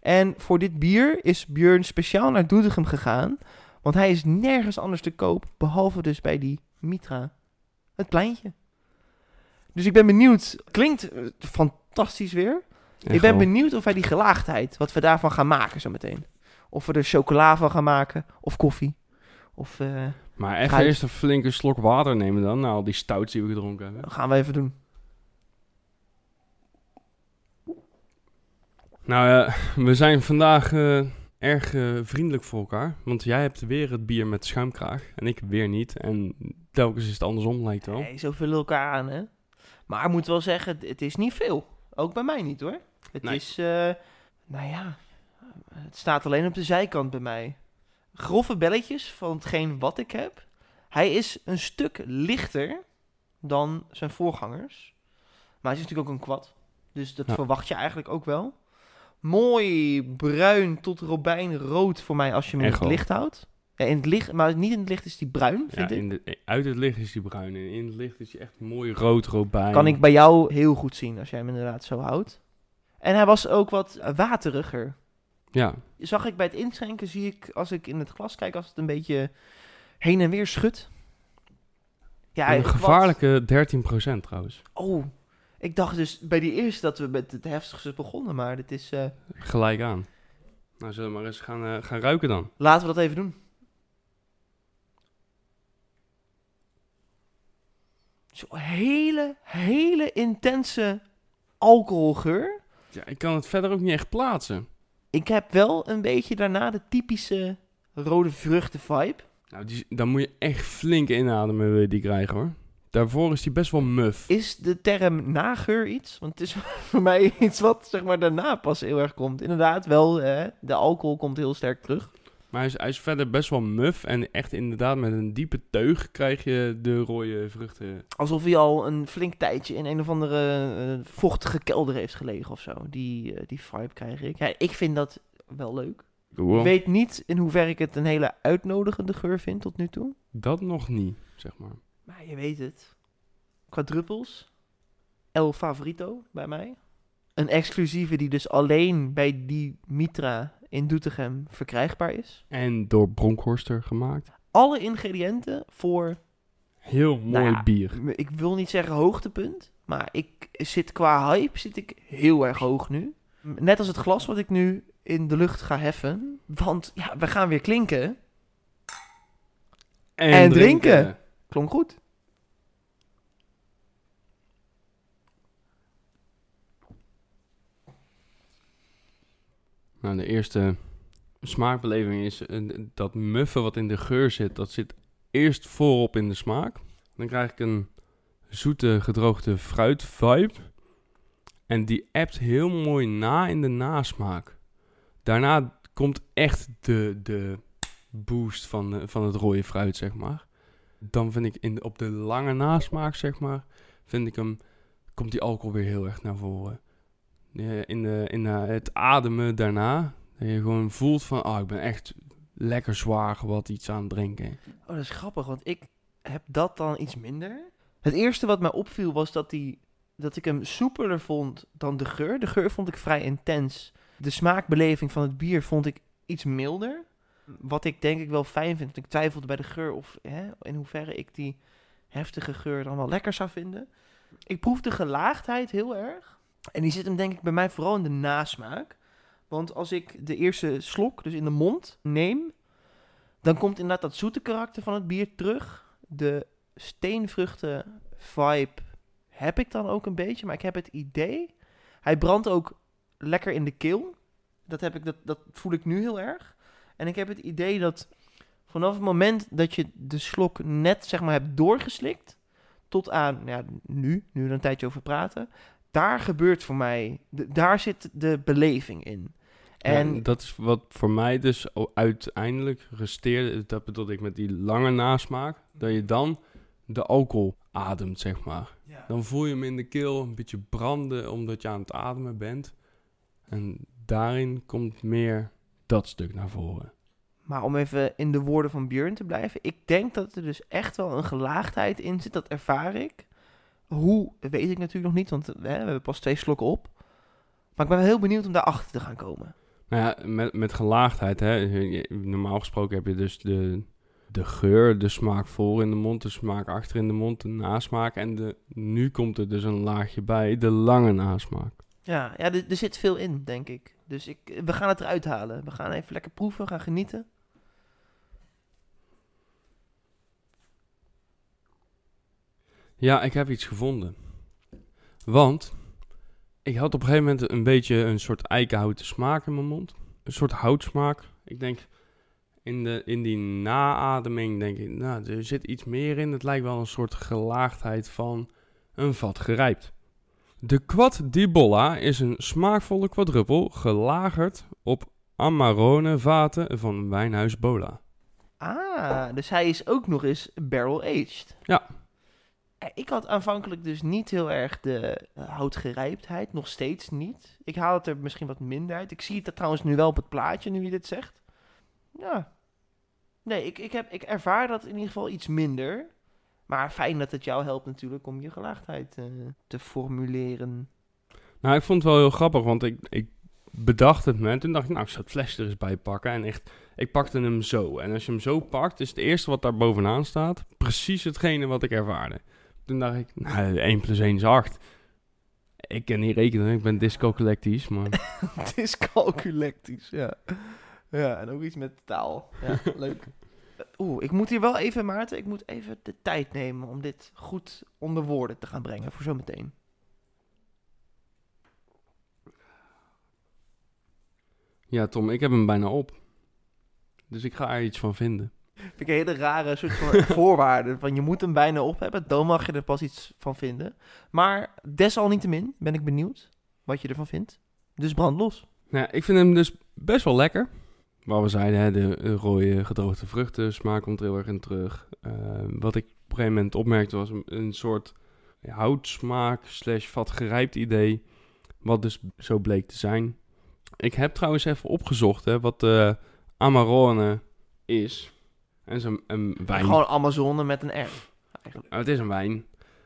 En voor dit bier is Björn speciaal naar Doetinchem gegaan, want hij is nergens anders te koop, behalve dus bij die Mitra, het pleintje. Dus ik ben benieuwd, klinkt eh, fantastisch weer. Ik ben benieuwd of wij die gelaagdheid, wat we daarvan gaan maken zo meteen. Of we er chocola van gaan maken, of koffie. Of eh, Maar echt Fruit. eerst een flinke slok water nemen dan, na al die stouts die we gedronken hebben. dat gaan we even doen. Nou ja, we zijn vandaag eh, erg eh, vriendelijk voor elkaar. Want jij hebt weer het bier met schuimkraag en ik weer niet. En telkens is het andersom, lijkt wel. Nee, zo vullen elkaar aan, hè. Maar ik moet wel zeggen, het is niet veel. Ook bij mij niet, hoor. Het Nee. is, eh, nou ja, het staat alleen op de zijkant bij mij. Grove belletjes van hetgeen wat ik heb. Hij is een stuk lichter dan zijn voorgangers. Maar hij is natuurlijk ook een kwad. Dus dat Ja. verwacht je eigenlijk ook wel. Mooi bruin tot robijnrood voor mij als je hem in het licht houdt. Ja, in het licht, maar niet in het licht is die bruin, Ja, vind ik. in de, uit het licht is die bruin en in het licht is hij echt mooi rood, bij. Kan ik bij jou heel goed zien als jij hem inderdaad zo houdt. En hij was ook wat wateriger. Ja, Zag ik bij het inschenken, zie ik als ik in het glas kijk, als het een beetje heen en weer schudt. Ja, een wat- gevaarlijke 13% trouwens. Oh, ik dacht dus bij die eerste dat we met het heftigste begonnen, maar dit is... eh, Gelijk aan. Nou, zullen we maar eens gaan, eh, gaan ruiken dan. Laten we dat even doen. Zo'n hele, hele intense alcoholgeur. Ja, ik kan het verder ook niet echt plaatsen. Ik heb wel een beetje daarna de typische rode vruchten vibe. Nou, die, dan moet je echt flink inademen wil je die krijgen hoor. Daarvoor is die best wel muf. Is de term nageur iets? Want het is voor mij iets wat zeg maar daarna pas heel erg komt. Inderdaad, wel, hè, de alcohol komt heel sterk terug. Maar hij is, hij is verder best wel muf. En echt inderdaad met een diepe teug krijg je de rode vruchten. Alsof hij al een flink tijdje in een of andere eh, vochtige kelder heeft gelegen of zo. Die, eh, die vibe krijg ik. Ja, ik vind dat wel leuk. Cool. Ik weet niet in hoeverre ik het een hele uitnodigende geur vind tot nu toe. Dat nog niet, zeg maar. Maar je weet het. Quadruppels. El Favorito bij mij. Een exclusieve die dus alleen bij die Mitra in Doetinchem verkrijgbaar is. En door Bronkhorster gemaakt. Alle ingrediënten voor, Heel mooi Nou ja, bier. ik wil niet zeggen hoogtepunt, maar ik zit qua hype zit ik heel erg hoog nu. Net als het glas wat ik nu in de lucht ga heffen. Want ja, we gaan weer klinken. En drinken. Klonk goed. Nou, de eerste smaakbeleving is eh, dat muffe wat in de geur zit, dat zit eerst voorop in de smaak. Dan krijg ik een zoete gedroogde fruit vibe. En die appt heel mooi na in de nasmaak. Daarna komt echt de, de boost van, de- van het rode fruit, zeg maar. Dan vind ik in op de lange nasmaak, zeg maar, vind ik hem, komt die alcohol weer heel erg naar voren. Eh, in de, in eh, het ademen daarna, dat je gewoon voelt van, ah, ik ben echt lekker zwaar wat iets aan het drinken. Oh, dat is grappig, want ik heb dat dan iets minder. Het eerste wat mij opviel was dat, die, dat ik hem soepeler vond dan de geur. De geur vond ik vrij intens. De smaakbeleving van het bier vond ik iets milder. Wat ik denk ik wel fijn vind. Ik twijfelde bij de geur of hè, in hoeverre ik die heftige geur dan wel lekker zou vinden. Ik proef de gelaagdheid heel erg. En die zit hem denk ik bij mij vooral in de nasmaak. Want als ik de eerste slok, dus in de mond, neem, dan komt inderdaad dat zoete karakter van het bier terug. De steenvruchten vibe heb ik dan ook een beetje, maar ik heb het idee. Hij brandt ook lekker in de keel. Dat, heb ik, dat, dat voel ik nu heel erg. En ik heb het idee dat vanaf het moment dat je de slok net zeg maar hebt doorgeslikt, tot aan ja, nu, nu er een tijdje over praten, daar gebeurt voor mij, daar zit de beleving in. En dat is wat voor mij dus uiteindelijk resteerde. Dat bedoel ik met die lange nasmaak. Dat je dan de alcohol ademt, zeg maar. Dan voel je hem in de keel een beetje branden omdat je aan het ademen bent. En daarin komt meer dat stuk naar voren. Maar om even in de woorden van Björn te blijven. Ik denk dat er dus echt wel een gelaagdheid in zit. Dat ervaar ik. Hoe, weet ik natuurlijk nog niet. Want hè, we hebben pas twee slokken op. Maar ik ben wel heel benieuwd om daarachter te gaan komen. Nou ja, met, met gelaagdheid, hè. Normaal gesproken heb je dus de, de geur, de smaak voor in de mond, de smaak achter in de mond, de nasmaak. En de, nu komt er dus een laagje bij, de lange nasmaak. Ja, ja er, er zit veel in, denk ik. Dus ik, we gaan het eruit halen. We gaan even lekker proeven, gaan genieten. Ja, ik heb iets gevonden. Want ik had op een gegeven moment een beetje een soort eikenhouten smaak in mijn mond. Een soort houtsmaak. Ik denk, in, de, in die naademing denk ik, nou, er zit iets meer in. Het lijkt wel een soort gelaagdheid van een vat gerijpt. De Quad di Bolla is een smaakvolle quadruppel gelagerd op Amarone vaten van Wijnhuis Bola. Ah, dus hij is ook nog eens barrel-aged. Ja. Eh, Ik had aanvankelijk dus niet heel erg de eh, houtgerijptheid, nog steeds niet. Ik haal het er misschien wat minder uit. Ik zie het trouwens nu wel op het plaatje, nu je dit zegt. Ja. Nee, ik, ik, heb, ik ervaar dat in ieder geval iets minder. Maar fijn dat het jou helpt natuurlijk om je gelaagdheid eh, te formuleren. Nou, ik vond het wel heel grappig, want ik, ik bedacht het me. En toen dacht ik, nou, ik zou het flesje er eens bij pakken. En echt, ik pakte hem zo. En als je hem zo pakt, is het eerste wat daar bovenaan staat... precies hetgene wat ik ervaarde. Toen dacht ik, nou, 1 plus 1 is 8. Ik ken niet rekenen, ik ben dyscalculectisch, maar... het is calculectisch, ja. Ja, en ook iets met taal. Ja, leuk. Oeh, ik moet hier wel even, Maarten, ik moet even de tijd nemen om dit goed onder woorden te gaan brengen voor zometeen. Ja, Tom, ik heb hem bijna op. Dus ik ga er iets van vinden. Vind ik een hele rare soort van voorwaarde. Van je moet hem bijna op hebben, dan mag je er pas iets van vinden. Maar desalniettemin ben ik benieuwd wat je ervan vindt. Dus brand los. Nou, ik vind hem dus best wel lekker. Waar we zeiden, hè, de eh, rode gedroogde vruchten, smaak komt er heel erg in terug. Eh, wat ik op een gegeven moment opmerkte was een, soort houtsmaak slash vatgerijpt idee. Wat dus zo bleek te zijn. Ik heb trouwens even opgezocht hè, wat de Amarone is. En zo'n een wijn. Gewoon Amazone met een R. Eigenlijk. Nou, het is een wijn.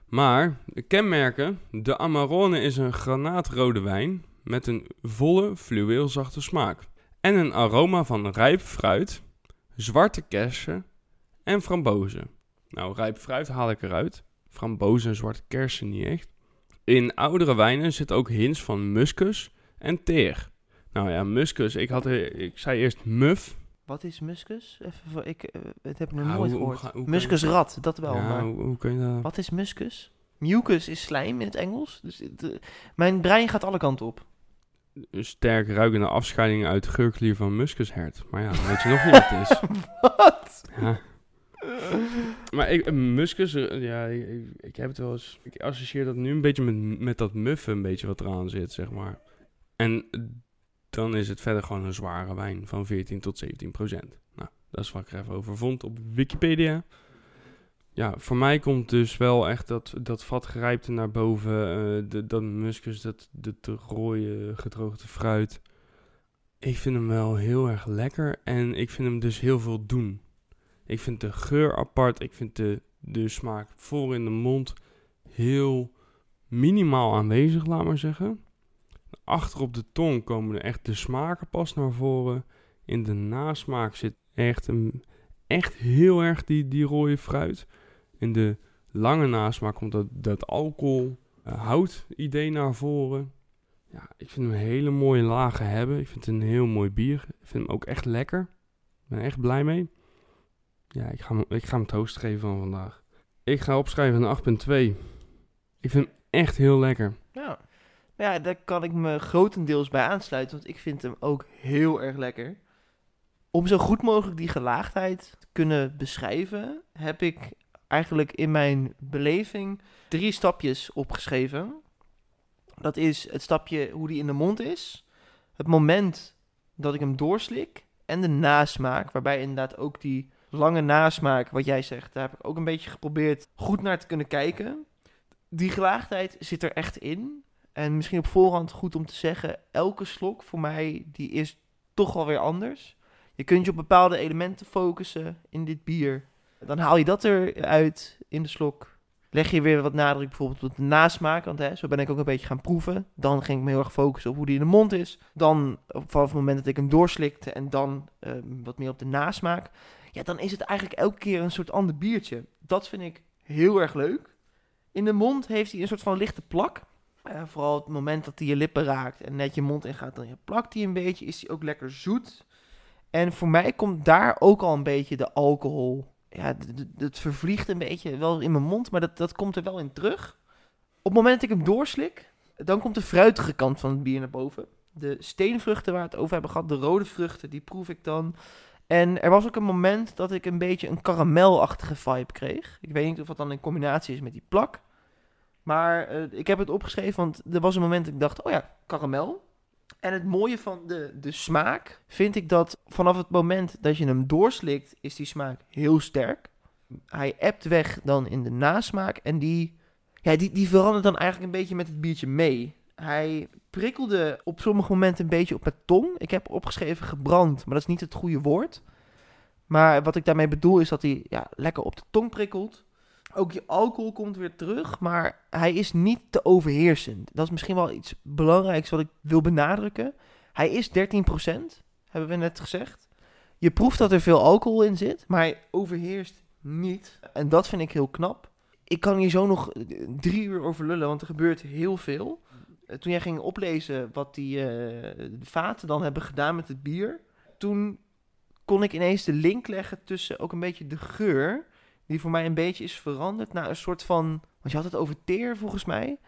Maar de kenmerken: de Amarone is een granaatrode wijn met een volle, fluweelzachte smaak. En een aroma van rijp fruit, zwarte kersen en frambozen. Nou, rijp fruit haal ik eruit. Frambozen en zwarte kersen niet echt. In oudere wijnen zit ook hints van muskus en teer. Nou ja, muskus. Ik, had, er- ik zei eerst muf. Wat is muskus? Even voor, ik, eh, het heb ik nog nooit hoe- gehoord. hoe Muskusrat, dat wel. ja, maar hoe, hoe kun je dat... wat is muskus? Mucus is slijm in het Engels. Dus het, eh, mijn brein gaat alle kanten op. Een sterk ruikende afscheiding uit geurklier van muskushert. Maar ja, dan weet je nog niet wat het is. Wat? Ja. Maar ik, een muskus, eh, ja, ik, ik- ik heb het wel eens... Ik associeer dat nu een beetje met, met dat muffen een beetje wat eraan zit, zeg maar. En dan is het verder gewoon een zware wijn van 14 tot 17 procent. Nou, dat is wat ik er even over vond op Wikipedia. Ja, voor mij komt dus wel echt dat, dat vatgerijpte naar boven. eh, de, dat muskus, dat, de rode gedroogde fruit. Ik vind hem wel heel erg lekker en ik vind hem dus heel veel doen. Ik vind de geur apart. Ik vind de, de smaak voor in de mond heel minimaal aanwezig, laat maar zeggen. Achter op de tong komen er echt de smaken pas naar voren. In de nasmaak zit echt, een, echt heel erg die, die rode fruit. In de lange nasmaak komt dat, dat alcohol, eh, hout idee naar voren. Ja, ik vind hem een hele mooie lagen hebben. Ik vind het een heel mooi bier. Ik vind hem ook echt lekker. Ik ben echt blij mee. Ja, ik ga, ik ga hem het hoogst geven van vandaag. Ik ga opschrijven een 8.2. Ik vind hem echt heel lekker. Ja. Maar ja, daar kan ik me grotendeels bij aansluiten, want ik vind hem ook heel erg lekker. Om zo goed mogelijk die gelaagdheid te kunnen beschrijven, heb ik eigenlijk in mijn beleving drie stapjes opgeschreven. Dat is het stapje hoe die in de mond is, het moment dat ik hem doorslik en de nasmaak, waarbij inderdaad ook die lange nasmaak, wat jij zegt, daar heb ik ook een beetje geprobeerd goed naar te kunnen kijken. Die gelaagdheid zit er echt in. En misschien op voorhand goed om te zeggen, elke slok voor mij, die is toch wel weer anders. Je kunt je op bepaalde elementen focussen in dit bier. Dan haal je dat eruit in de slok. Leg je weer wat nadruk bijvoorbeeld op de nasmaak, want hè, zo ben ik ook een beetje gaan proeven. Dan ging ik me heel erg focussen op hoe die in de mond is. Dan op vanaf het moment dat ik hem doorslikte en dan ehm, wat meer op de nasmaak. Ja, dan is het eigenlijk elke keer een soort ander biertje. Dat vind ik heel erg leuk. In de mond heeft hij een soort van lichte plak. Eh, vooral het moment dat hij je lippen raakt en net je mond ingaat, dan plakt hij een beetje. Is hij ook lekker zoet. En voor mij komt daar ook al een beetje de alcohol. Ja, het vervliegt een beetje wel in mijn mond, maar dat, dat komt er wel in terug. Op het moment dat ik hem doorslik, dan komt de fruitige kant van het bier naar boven. De steenvruchten waar we het over hebben gehad, de rode vruchten, die proef ik dan. En er was ook een moment dat ik een beetje een karamelachtige vibe kreeg. Ik weet niet of dat dan in combinatie is met die plak. Maar eh, ik heb het opgeschreven, want er was een moment dat ik dacht, oh ja, karamel. En het mooie van de, de smaak vind ik dat vanaf het moment dat je hem doorslikt, is die smaak heel sterk. Hij ebt weg dan in de nasmaak en die, ja, die, die verandert dan eigenlijk een beetje met het biertje mee. Hij prikkelde op sommige momenten een beetje op mijn tong. Ik heb opgeschreven gebrand, maar dat is niet het goede woord. Maar wat ik daarmee bedoel is dat hij ja, lekker op de tong prikkelt. Ook je alcohol komt weer terug, maar hij is niet te overheersend. Dat is misschien wel iets belangrijks wat ik wil benadrukken. Hij is 13%, hebben we net gezegd. Je proeft dat er veel alcohol in zit, maar hij overheerst niet. En dat vind ik heel knap. Ik kan hier zo nog drie uur over lullen, want er gebeurt heel veel. Toen jij ging oplezen wat die eh, vaten dan hebben gedaan met het bier, toen kon ik ineens de link leggen tussen ook een beetje de geur die voor mij een beetje is veranderd naar een soort van. Want je had het over teer volgens mij.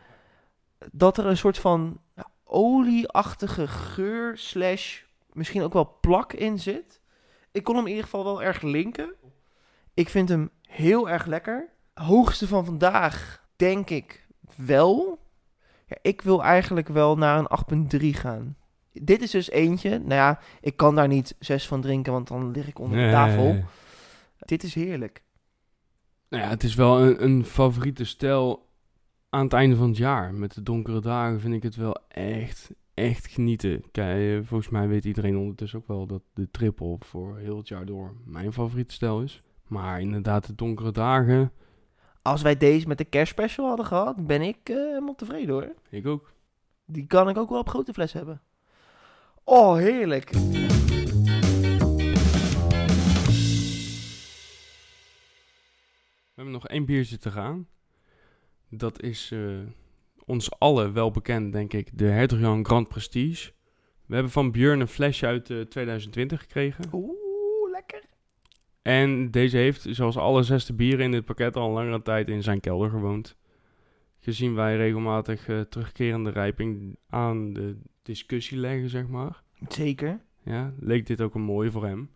Dat er een soort van ja, olieachtige geur, slash misschien ook wel plak in zit. Ik kon hem in ieder geval wel erg linken. Ik vind hem heel erg lekker. Hoogste van vandaag, denk ik wel. Ja, ik wil eigenlijk wel naar een 8,3 gaan. Dit is dus eentje. Nou ja, ik kan daar niet zes van drinken, want dan lig ik onder de tafel. Dit is heerlijk. Nou ja, het is wel een, een favoriete stijl aan het einde van het jaar. Met de donkere dagen vind ik het wel echt, echt genieten. Kijk, eh, volgens mij weet iedereen ondertussen ook wel dat de triple voor heel het jaar door mijn favoriete stijl is. Maar inderdaad, de donkere dagen, Als wij deze met de kerstspecial hadden gehad, ben ik eh, helemaal tevreden hoor. ik ook. Die kan ik ook wel op grote fles hebben. Oh, heerlijk. Hebben nog één biertje te gaan. Dat is eh, ons allen wel bekend, denk ik, de Hertog Jan Grand Prestige. We hebben van Björn een flesje uit eh, 2020 gekregen. Oeh, lekker. En deze heeft, zoals alle zesde bieren in dit pakket, al een langere tijd in zijn kelder gewoond. Gezien wij regelmatig eh, terugkerende rijping aan de discussie leggen, zeg maar. Zeker. Ja, leek dit ook een mooie voor hem.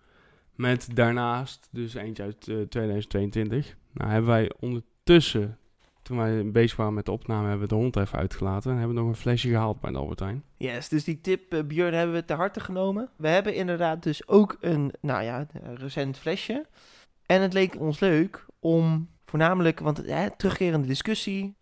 Met daarnaast dus eentje uit eh, 2022. Nou hebben wij ondertussen, toen wij bezig waren met de opname, hebben we de hond even uitgelaten. En hebben we nog een flesje gehaald bij de Albertijn. Yes, dus die tip, eh, Björn, hebben we te harte genomen. We hebben inderdaad dus ook een, nou ja, een recent flesje. En het leek ons leuk om voornamelijk, want hè, terugkerende discussie.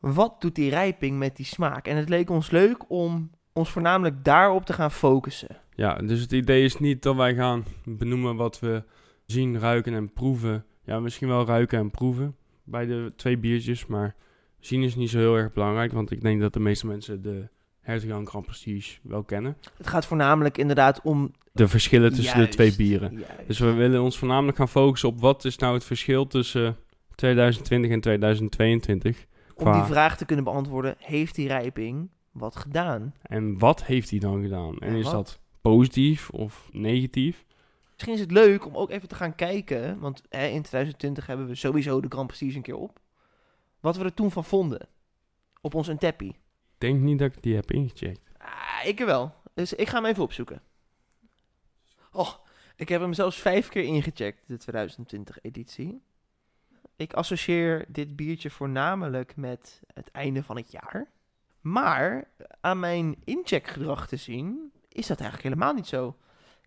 Wat doet die rijping met die smaak? En het leek ons leuk om ons voornamelijk daarop te gaan focussen. Ja, dus het idee is niet dat wij gaan benoemen wat we zien, ruiken en proeven. Ja, misschien wel ruiken en proeven bij de twee biertjes, maar zien is niet zo heel erg belangrijk, want ik denk dat de meeste mensen de Hertog Grand Prestige wel kennen. Het gaat voornamelijk inderdaad om... De verschillen tussen Juist, de twee bieren. juist. Dus we willen ons voornamelijk gaan focussen op wat is nou het verschil tussen 2020 en 2022. om qua- die vraag te kunnen beantwoorden, heeft die rijping wat gedaan? En wat heeft hij dan gedaan? En is wat? dat positief of negatief? Misschien is het leuk om ook even te gaan kijken, want hè, in 2020 hebben we sowieso de Grand Prix een keer op. Wat we er toen van vonden. Op ons Untappy. Ik denk niet dat ik die heb ingecheckt. Ah, ik wel. Dus ik ga hem even opzoeken. Oh, ik heb hem zelfs vijf keer ingecheckt, de 2020 editie. Ik associeer dit biertje voornamelijk met het einde van het jaar. Maar aan mijn incheckgedrag te zien, is dat eigenlijk helemaal niet zo.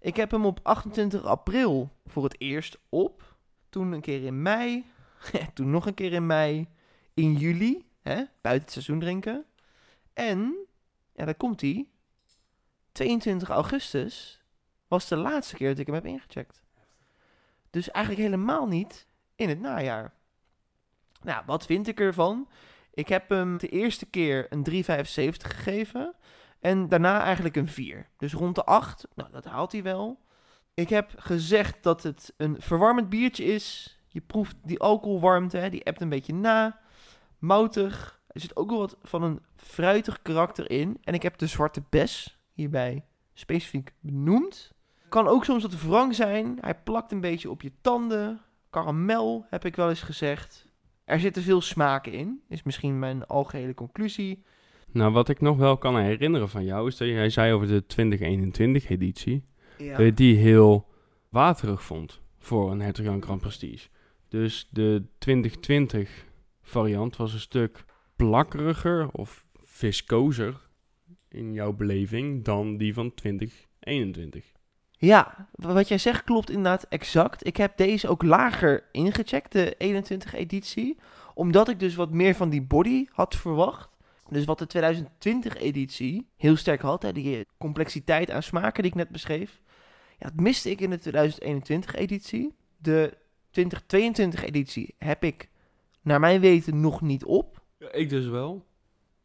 Ik heb hem op 28 april voor het eerst op. Toen een keer in mei. toen nog een keer in mei. In juli, hè, buiten het seizoen drinken. En, ja, daar komt hij. 22 augustus was de laatste keer dat ik hem heb ingecheckt. Dus eigenlijk helemaal niet in het najaar. Nou, wat vind ik ervan? Ik heb hem de eerste keer een 3,75 gegeven. En daarna eigenlijk een 4. Dus rond de 8. Nou, dat haalt hij wel. Ik heb gezegd dat het een verwarmend biertje is. Je proeft die alcoholwarmte, hè, die ebt een beetje na. Moutig. Er zit ook wel wat van een fruitig karakter in. En ik heb de zwarte bes hierbij specifiek benoemd. Kan ook soms wat wrang zijn. Hij plakt een beetje op je tanden. Karamel heb ik wel eens gezegd. Er zitten veel smaken in, is misschien mijn algehele conclusie. Nou, wat ik nog wel kan herinneren van jou is dat jij zei over de 2021 editie. Ja. Dat je die heel waterig vond voor een Hertog Jan Grand Prestige. Dus de 2020 variant was een stuk plakkeriger of viscozer in jouw beleving dan die van 2021. Ja, wat jij zegt klopt inderdaad exact. Ik heb deze ook lager ingecheckt, de 21 editie. Omdat ik dus wat meer van die body had verwacht. Dus wat de 2020 editie heel sterk had, hè, die eh, complexiteit aan smaken die ik net beschreef. Ja, dat miste ik in de 2021 editie. De 2022 editie heb ik naar mijn weten nog niet op. Ja, ik dus wel.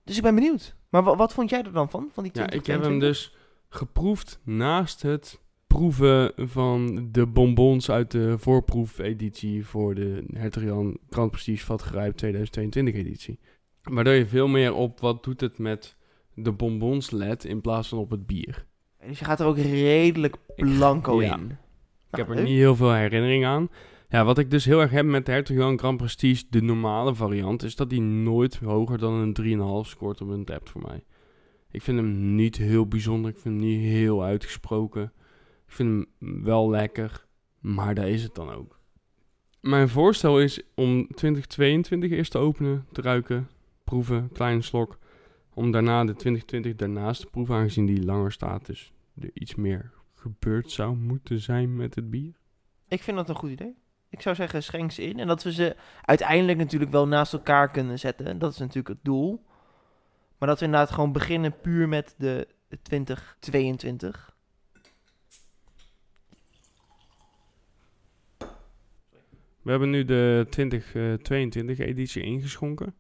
Dus ik ben benieuwd. Maar wa- wat vond jij er dan van, van die Ja, 2022? ik heb hem dus geproefd naast het proeven van de bonbons uit de voorproefeditie voor de Hertog Jan Grand Prestige Vatgerijp 2022 editie. Waardoor je veel meer op wat doet het met de bonbons let in plaats van op het bier. Dus je gaat er ook redelijk Ik- blanco ja. in. Ik heb er leuk. niet heel veel herinnering aan. Ja, wat ik dus heel erg heb met de Hertog Jan Grand Prestige, de normale variant, is dat hij nooit hoger dan een 3,5 scoort op een tap voor mij. Ik vind hem niet heel bijzonder, ik vind hem niet heel uitgesproken. Ik vind hem wel lekker, maar daar is het dan ook. Mijn voorstel is om 2022 eerst te openen, te ruiken, proeven, kleine slok. Om daarna de 2020 daarnaast te proeven, aangezien die langer staat. Dus er iets meer gebeurd zou moeten zijn met het bier. Ik vind dat een goed idee. Ik zou zeggen, schenk ze in. En dat we ze uiteindelijk natuurlijk wel naast elkaar kunnen zetten. Dat is natuurlijk het doel. Maar dat we inderdaad gewoon beginnen puur met de 2022. We hebben nu de 2022 editie ingeschonken.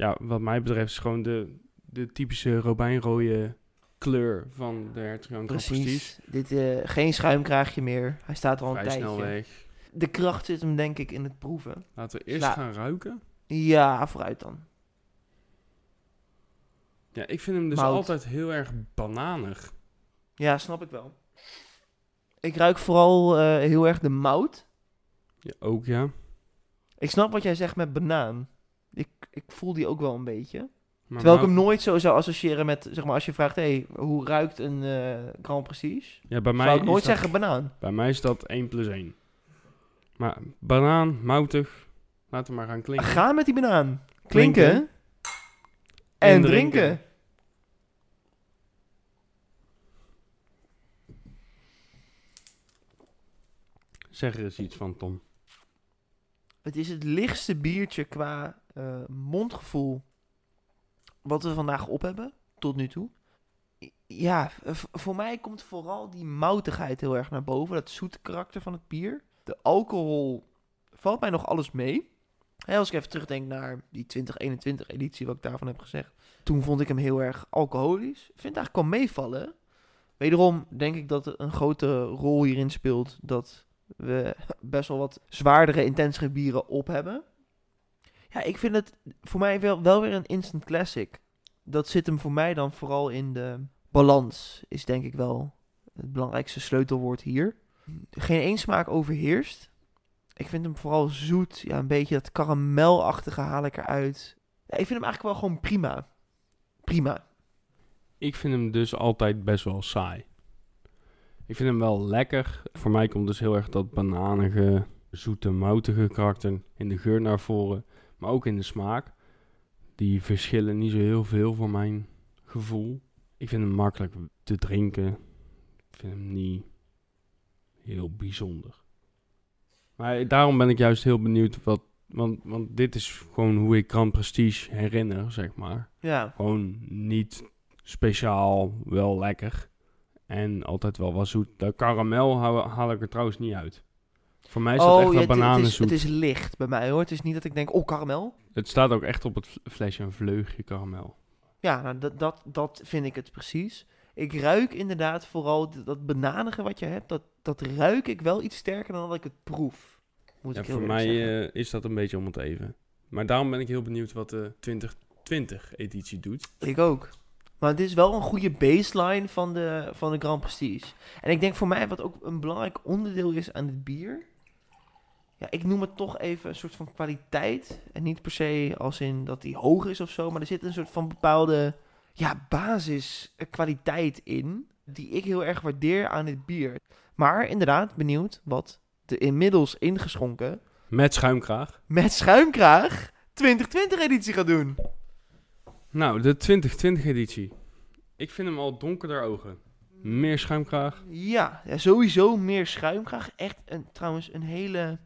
Ja, wat mij betreft is gewoon de, de typische robijnrode kleur van de Hertog. Precies. Dit, eh, geen schuimkraagje meer. Hij staat al een Vrij tijdje. snel weg. De kracht zit hem denk ik in het proeven. Laten we eerst Sla- gaan ruiken. Ja, vooruit dan. Ja, ik vind hem dus Mout. altijd heel erg bananig. Ja, snap ik wel. Ik ruik vooral eh, heel erg de mout. Ja, ook ja. Ik snap wat jij zegt met banaan. Ik, ik voel die ook wel een beetje. Maar Terwijl ik hem nooit zo zou associëren met, zeg maar, als je vraagt, hey, hoe ruikt een eh Grand Prestige? ja, bij mij Zou ik nooit dat- zeggen banaan. Bij mij is dat 1 plus 1. Maar banaan, moutig. Laten we maar gaan klinken. Ga met die banaan. Klinken. Klinken. En, En drinken. drinken. Zeg er eens iets van, Tom. Het is het lichtste biertje qua eh, mondgevoel wat we vandaag op hebben, tot nu toe. Ja, voor mij komt vooral die moutigheid heel erg naar boven. Dat zoete karakter van het bier. De alcohol valt mij nog alles mee. Als ik even terugdenk naar die 2021 editie, wat ik daarvan heb gezegd. Toen vond ik hem heel erg alcoholisch. Ik vind het eigenlijk wel meevallen. Wederom denk ik dat er een grote rol hierin speelt dat we best wel wat zwaardere, intensere bieren op hebben. Ja, ik vind het voor mij wel, wel weer een instant classic. Dat zit hem voor mij dan vooral in de balans, is denk ik wel het belangrijkste sleutelwoord hier. Geen één smaak overheerst. Ik vind hem vooral zoet, ja, een beetje dat karamelachtige haal ik eruit. Ja, ik vind hem eigenlijk wel gewoon prima. Prima. Ik vind hem dus altijd best wel saai. Ik vind hem wel lekker. Voor mij komt dus heel erg dat bananige, zoete, moutige karakter in de geur naar voren. Maar ook in de smaak. Die verschillen niet zo heel veel voor mijn gevoel. Ik vind hem makkelijk te drinken. Ik vind hem niet heel bijzonder. Maar daarom ben ik juist heel benieuwd wat... Want, want dit is gewoon hoe ik Grand Prestige herinner, zeg maar. Ja, Gewoon niet speciaal, wel lekker. En altijd wel wat zoet. De karamel haal, haal ik er trouwens niet uit. Voor mij is dat echt Oh, ja, wel het- het, is, het Het, is licht bij mij hoor. Het is niet dat ik denk, oh karamel. staat ook echt op het flesje een vleugje karamel. Ja, nou, dat, dat, dat vind ik het precies. Ik ruik inderdaad vooral dat bananige wat je hebt. Dat, dat ruik ik wel iets sterker dan dat ik het proef. Moet Ja, ik heel voor mij eh, is dat een beetje om het even. Maar daarom ben ik heel benieuwd wat de 2020-editie doet. Ik ook. Maar het is wel een goede baseline van de, van de Grand Prestige. En ik denk voor mij wat ook een belangrijk onderdeel is aan het bier. Ja, ik noem het toch even een soort van kwaliteit. En niet per se als in dat die hoog is of zo. Maar er zit een soort van bepaalde ja, basiskwaliteit in. Die ik heel erg waardeer aan dit bier. Maar inderdaad, benieuwd wat de inmiddels ingeschonken Met schuimkraag. met schuimkraag 2020 editie gaat doen. Nou, de 2020 editie. Ik vind hem al donkerder ogen. Meer schuimkraag. Ja, ja, sowieso meer schuimkraag. Echt een, trouwens een hele,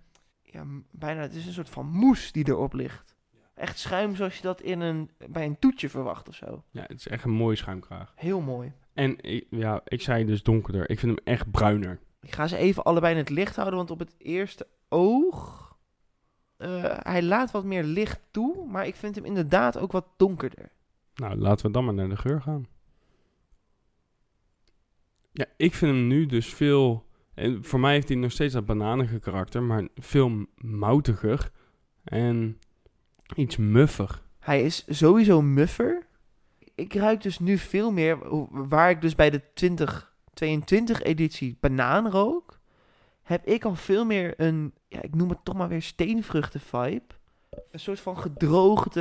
ja, bijna, het is een soort van moes die erop ligt. Echt schuim zoals je dat in een, bij een toetje verwacht of zo. Ja, het is echt een mooie schuimkraag. Heel mooi. En ik- ja, ik zei dus donkerder. Ik vind hem echt bruiner. Ik ga ze even allebei in het licht houden, want op het eerste oog... eh, hij laat wat meer licht toe, maar ik vind hem inderdaad ook wat donkerder. Nou, laten we dan maar naar de geur gaan. Ja, ik vind hem nu dus veel... En voor mij heeft hij nog steeds dat bananige karakter, maar veel moutiger en iets muffig. Hij is sowieso muffer. Ik ruik dus nu veel meer, waar ik dus bij de 2022 editie banaan rook, heb ik al veel meer een, ja, ik noem het toch maar weer steenvruchten vibe. Een soort van gedroogde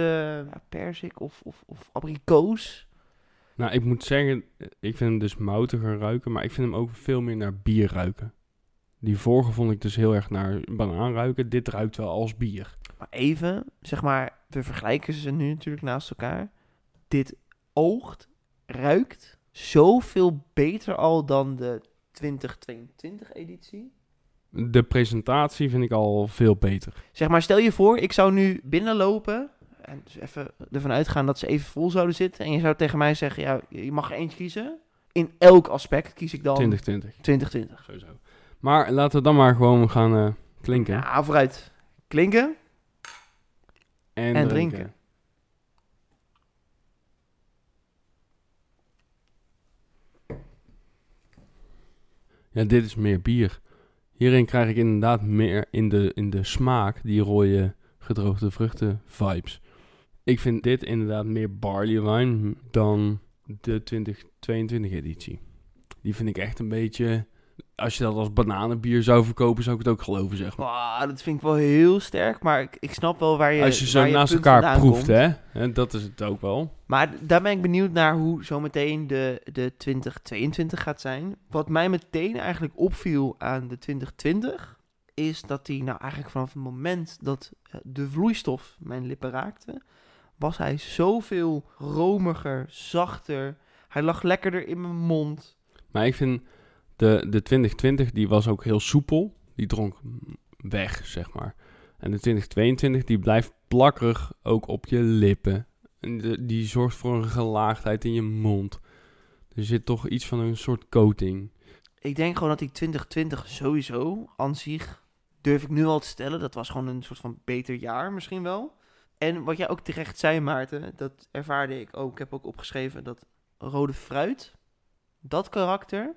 ja, perzik of, of, of abrikoos. Nou, ik moet zeggen, ik vind hem dus moutiger ruiken, maar ik vind hem ook veel meer naar bier ruiken. Die vorige vond ik dus heel erg naar banaan ruiken. Dit ruikt wel als bier. Maar even, zeg maar, we vergelijken ze nu natuurlijk naast elkaar. Dit oogt, ruikt zoveel beter al dan de 2022 editie. De presentatie vind ik al veel beter. Zeg maar, stel je voor, ik zou nu binnenlopen. En dus even ervan uitgaan dat ze even vol zouden zitten. En je zou tegen mij zeggen, ja, je mag er eentje kiezen. In elk aspect kies ik dan 2020, 2020. sowieso. Maar laten we dan maar gewoon gaan eh, klinken Ja, vooruit. Klinken. en, en drinken. drinken. Ja, dit is meer bier. Hierin krijg ik inderdaad meer in de, in de smaak die rode gedroogde vruchten vibes. Ik vind dit inderdaad meer barley wine dan de 2022 editie. Die vind ik echt een beetje... Als je dat als bananenbier zou verkopen, zou ik het ook geloven, zeg maar. Wauw, dat vind ik wel heel sterk. Maar ik, ik snap wel waar je Als je zo je naast elkaar proeft, hè? En dat is het ook wel. Maar daar ben ik benieuwd naar hoe zometeen de, de 2022 gaat zijn. Wat mij meteen eigenlijk opviel aan de 2020... is dat die nou eigenlijk vanaf het moment dat eh, de vloeistof mijn lippen raakte... was hij zoveel romiger, zachter. Hij lag lekkerder in mijn mond. Maar ik vind de, de 2020, die was ook heel soepel. Die dronk weg, zeg maar. En de 2022, die blijft plakkerig ook op je lippen. En de- die zorgt voor een gelaagdheid in je mond. Er zit toch iets van een soort coating. Ik denk gewoon dat die 2020 sowieso aan zich, durf ik nu al te stellen, dat was gewoon een soort van beter jaar misschien wel. En wat jij ook terecht zei, Maarten, dat ervaarde ik ook. Ik heb ook opgeschreven dat rode fruit, dat karakter,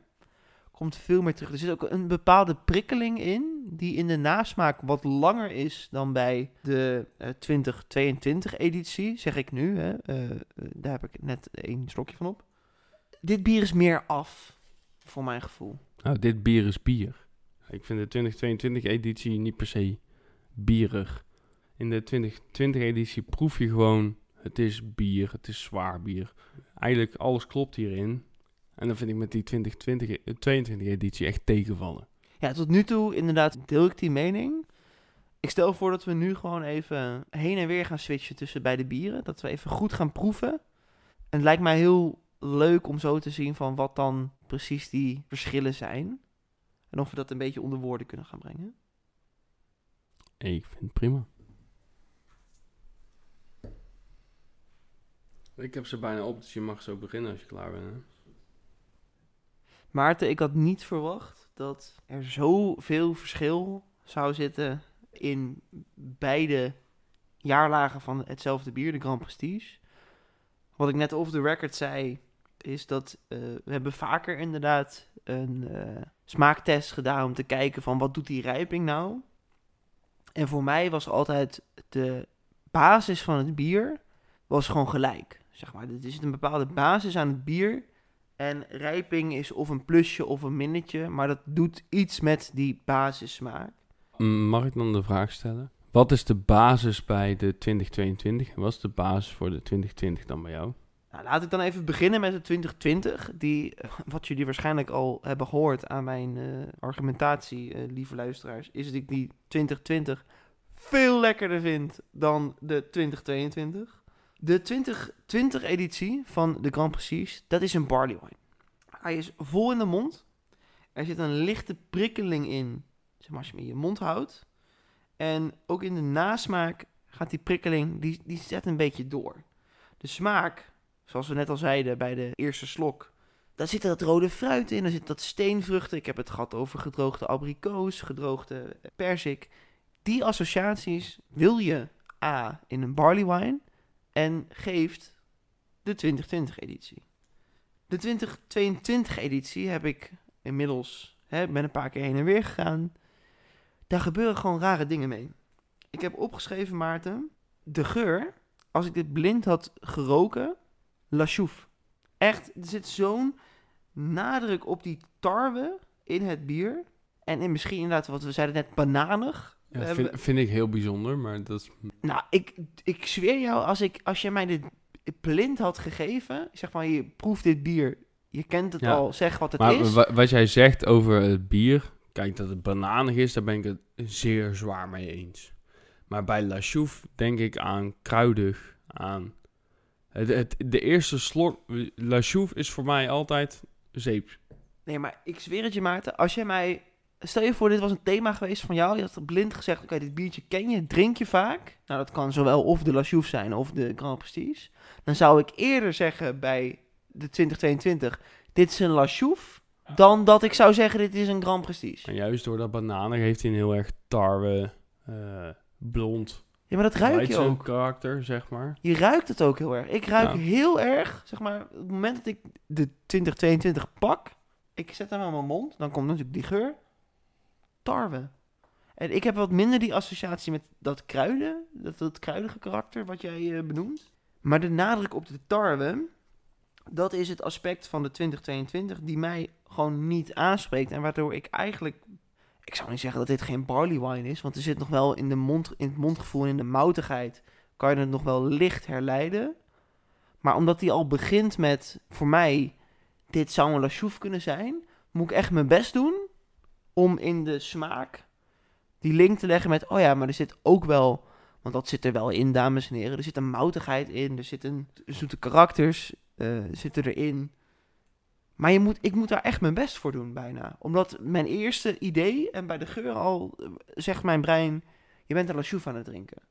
komt veel meer terug. Er zit ook een bepaalde prikkeling in, die in de nasmaak wat langer is dan bij de eh, 2022 editie, zeg ik nu. Hè. Eh, eh, daar heb ik net één slokje van op. Dit bier is meer af, voor mijn gevoel. Nou, dit bier is bier. Ik vind de 2022 editie niet per se bierig. In de 2020 editie proef je gewoon, het is bier, het is zwaar bier. Eigenlijk alles klopt hierin. En dan vind ik met die 2020, eh, 22 editie echt tegenvallen. Ja, tot nu toe inderdaad deel ik die mening. Ik stel voor dat we nu gewoon even heen en weer gaan switchen tussen beide bieren. Dat we even goed gaan proeven. En het lijkt mij heel leuk om zo te zien van wat dan precies die verschillen zijn. En of we dat een beetje onder woorden kunnen gaan brengen. Ik vind het prima. Ik heb ze bijna op, dus je mag zo beginnen als je klaar bent. Maarten, ik had niet verwacht dat er zoveel verschil zou zitten in beide jaarlagen van hetzelfde bier, de Grand Prestige. Wat ik net off the record zei, is dat eh, we hebben vaker inderdaad een eh, smaaktest gedaan om te kijken van wat doet die rijping nou. En voor mij was altijd de basis van het bier was gewoon gelijk. Zeg maar, er zit een bepaalde basis aan het bier. En rijping is of een plusje of een minnetje, maar dat doet iets met die basissmaak. Mag ik dan de vraag stellen? Wat is de basis bij de 2022 en wat is de basis voor de 2020 dan bij jou? Nou, laat ik dan even beginnen met de 2020. Die, eh, wat jullie waarschijnlijk al hebben gehoord aan mijn eh, argumentatie, eh, lieve luisteraars, is dat ik die 2020 veel lekkerder vind dan de 2022. De 2020-editie van de Grand Prix, dat is een barley wine. Hij is vol in de mond. Er zit een lichte prikkeling in, zeg maar als je hem in je mond houdt. En ook in de nasmaak gaat die prikkeling, die, die zet een beetje door. De smaak, zoals we net al zeiden bij de eerste slok, daar zit dat rode fruit in, daar zit dat steenvruchten. Ik heb het gehad over gedroogde abrikoos, gedroogde persik. Die associaties wil je A in een barley wine en geeft de 2020 editie. De 2022 editie heb ik inmiddels, hè, ben een paar keer heen en weer gegaan. Daar gebeuren gewoon rare dingen mee. Ik heb opgeschreven, Maarten, de geur, als ik dit blind had geroken, La Chouffe. Echt, er zit zo'n nadruk op die tarwe in het bier. En in misschien inderdaad, wat we zeiden net, bananig. Ja, We vind, ik heel bijzonder, maar dat is... Nou, ik, ik zweer jou, als, ik, als je mij dit blind had gegeven, zeg maar, je proeft dit bier, je kent het Ja. al, zeg wat het Maar is. wa- wat jij zegt over het bier, kijk dat het bananig is, daar ben ik het zeer zwaar mee eens. Maar bij La Chouffe denk ik aan kruidig, aan... Het, het, de eerste slok, La is voor mij altijd zeep. Nee, maar ik zweer het je, Maarten, als jij mij... Stel je voor, dit was een thema geweest van jou. Je had blind gezegd, oké, dit biertje ken je, drink je vaak. Nou, dat kan zowel of de La Chouffe zijn of de Grand Prestige. Dan zou ik eerder zeggen bij de 2022, dit is een La Chouffe, dan dat ik zou zeggen, dit is een Grand Prestige. En juist door dat bananig heeft hij een heel erg tarwe, eh, blond, Ja, maar dat ruik je ook. karakter, zeg maar. Je ruikt het ook heel erg. Ik ruik Ja. heel erg, zeg maar, op het moment dat ik de 2022 pak, ik zet hem aan mijn mond, dan komt natuurlijk die geur, tarwe. En ik heb wat minder die associatie met dat kruiden, dat, dat kruidige karakter wat jij eh, benoemt. Maar de nadruk op de tarwe, dat is het aspect van de 2022 die mij gewoon niet aanspreekt. En waardoor ik eigenlijk, ik zou niet zeggen dat dit geen barley wine is, want er zit nog wel in, de mond, in het mondgevoel en in de moutigheid kan je het nog wel licht herleiden. Maar omdat die al begint met, voor mij, dit zou een La Chouffe kunnen zijn, moet ik echt mijn best doen om in de smaak die link te leggen met, oh ja, maar er zit ook wel, want dat zit er wel in, dames en heren, er zit een moutigheid in, er zitten zoete karakters, eh, zitten erin. Maar je moet, ik moet daar echt mijn best voor doen, bijna. Omdat mijn eerste idee, en bij de geur al, eh, zegt mijn brein, je bent een La Chouffe aan het drinken.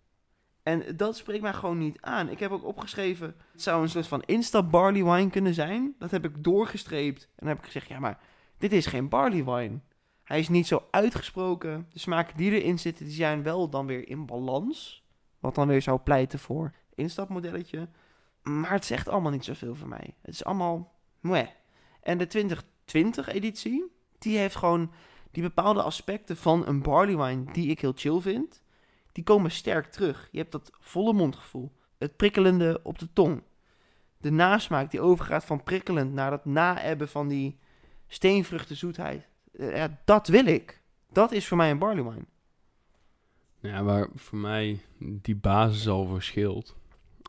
En dat spreekt mij gewoon niet aan. Ik heb ook opgeschreven, het zou een soort van instap barley wine kunnen zijn. Dat heb ik doorgestreept. En dan heb ik gezegd, ja, maar dit is geen barley wine. Hij is niet zo uitgesproken. De smaken die erin zitten, die zijn wel dan weer in balans. Wat dan weer zou pleiten voor instapmodelletje. Maar het zegt allemaal niet zoveel voor mij. Het is allemaal meh. En de 2020-editie, die heeft gewoon die bepaalde aspecten van een barley wine die ik heel chill vind die komen sterk terug. Je hebt dat volle mondgevoel. Het prikkelende op de tong. De nasmaak die overgaat van prikkelend naar dat naebben van die steenvruchtenzoetheid. Dat wil ik. Dat is voor mij een barley wine. Ja, waar voor mij die basis al verschilt,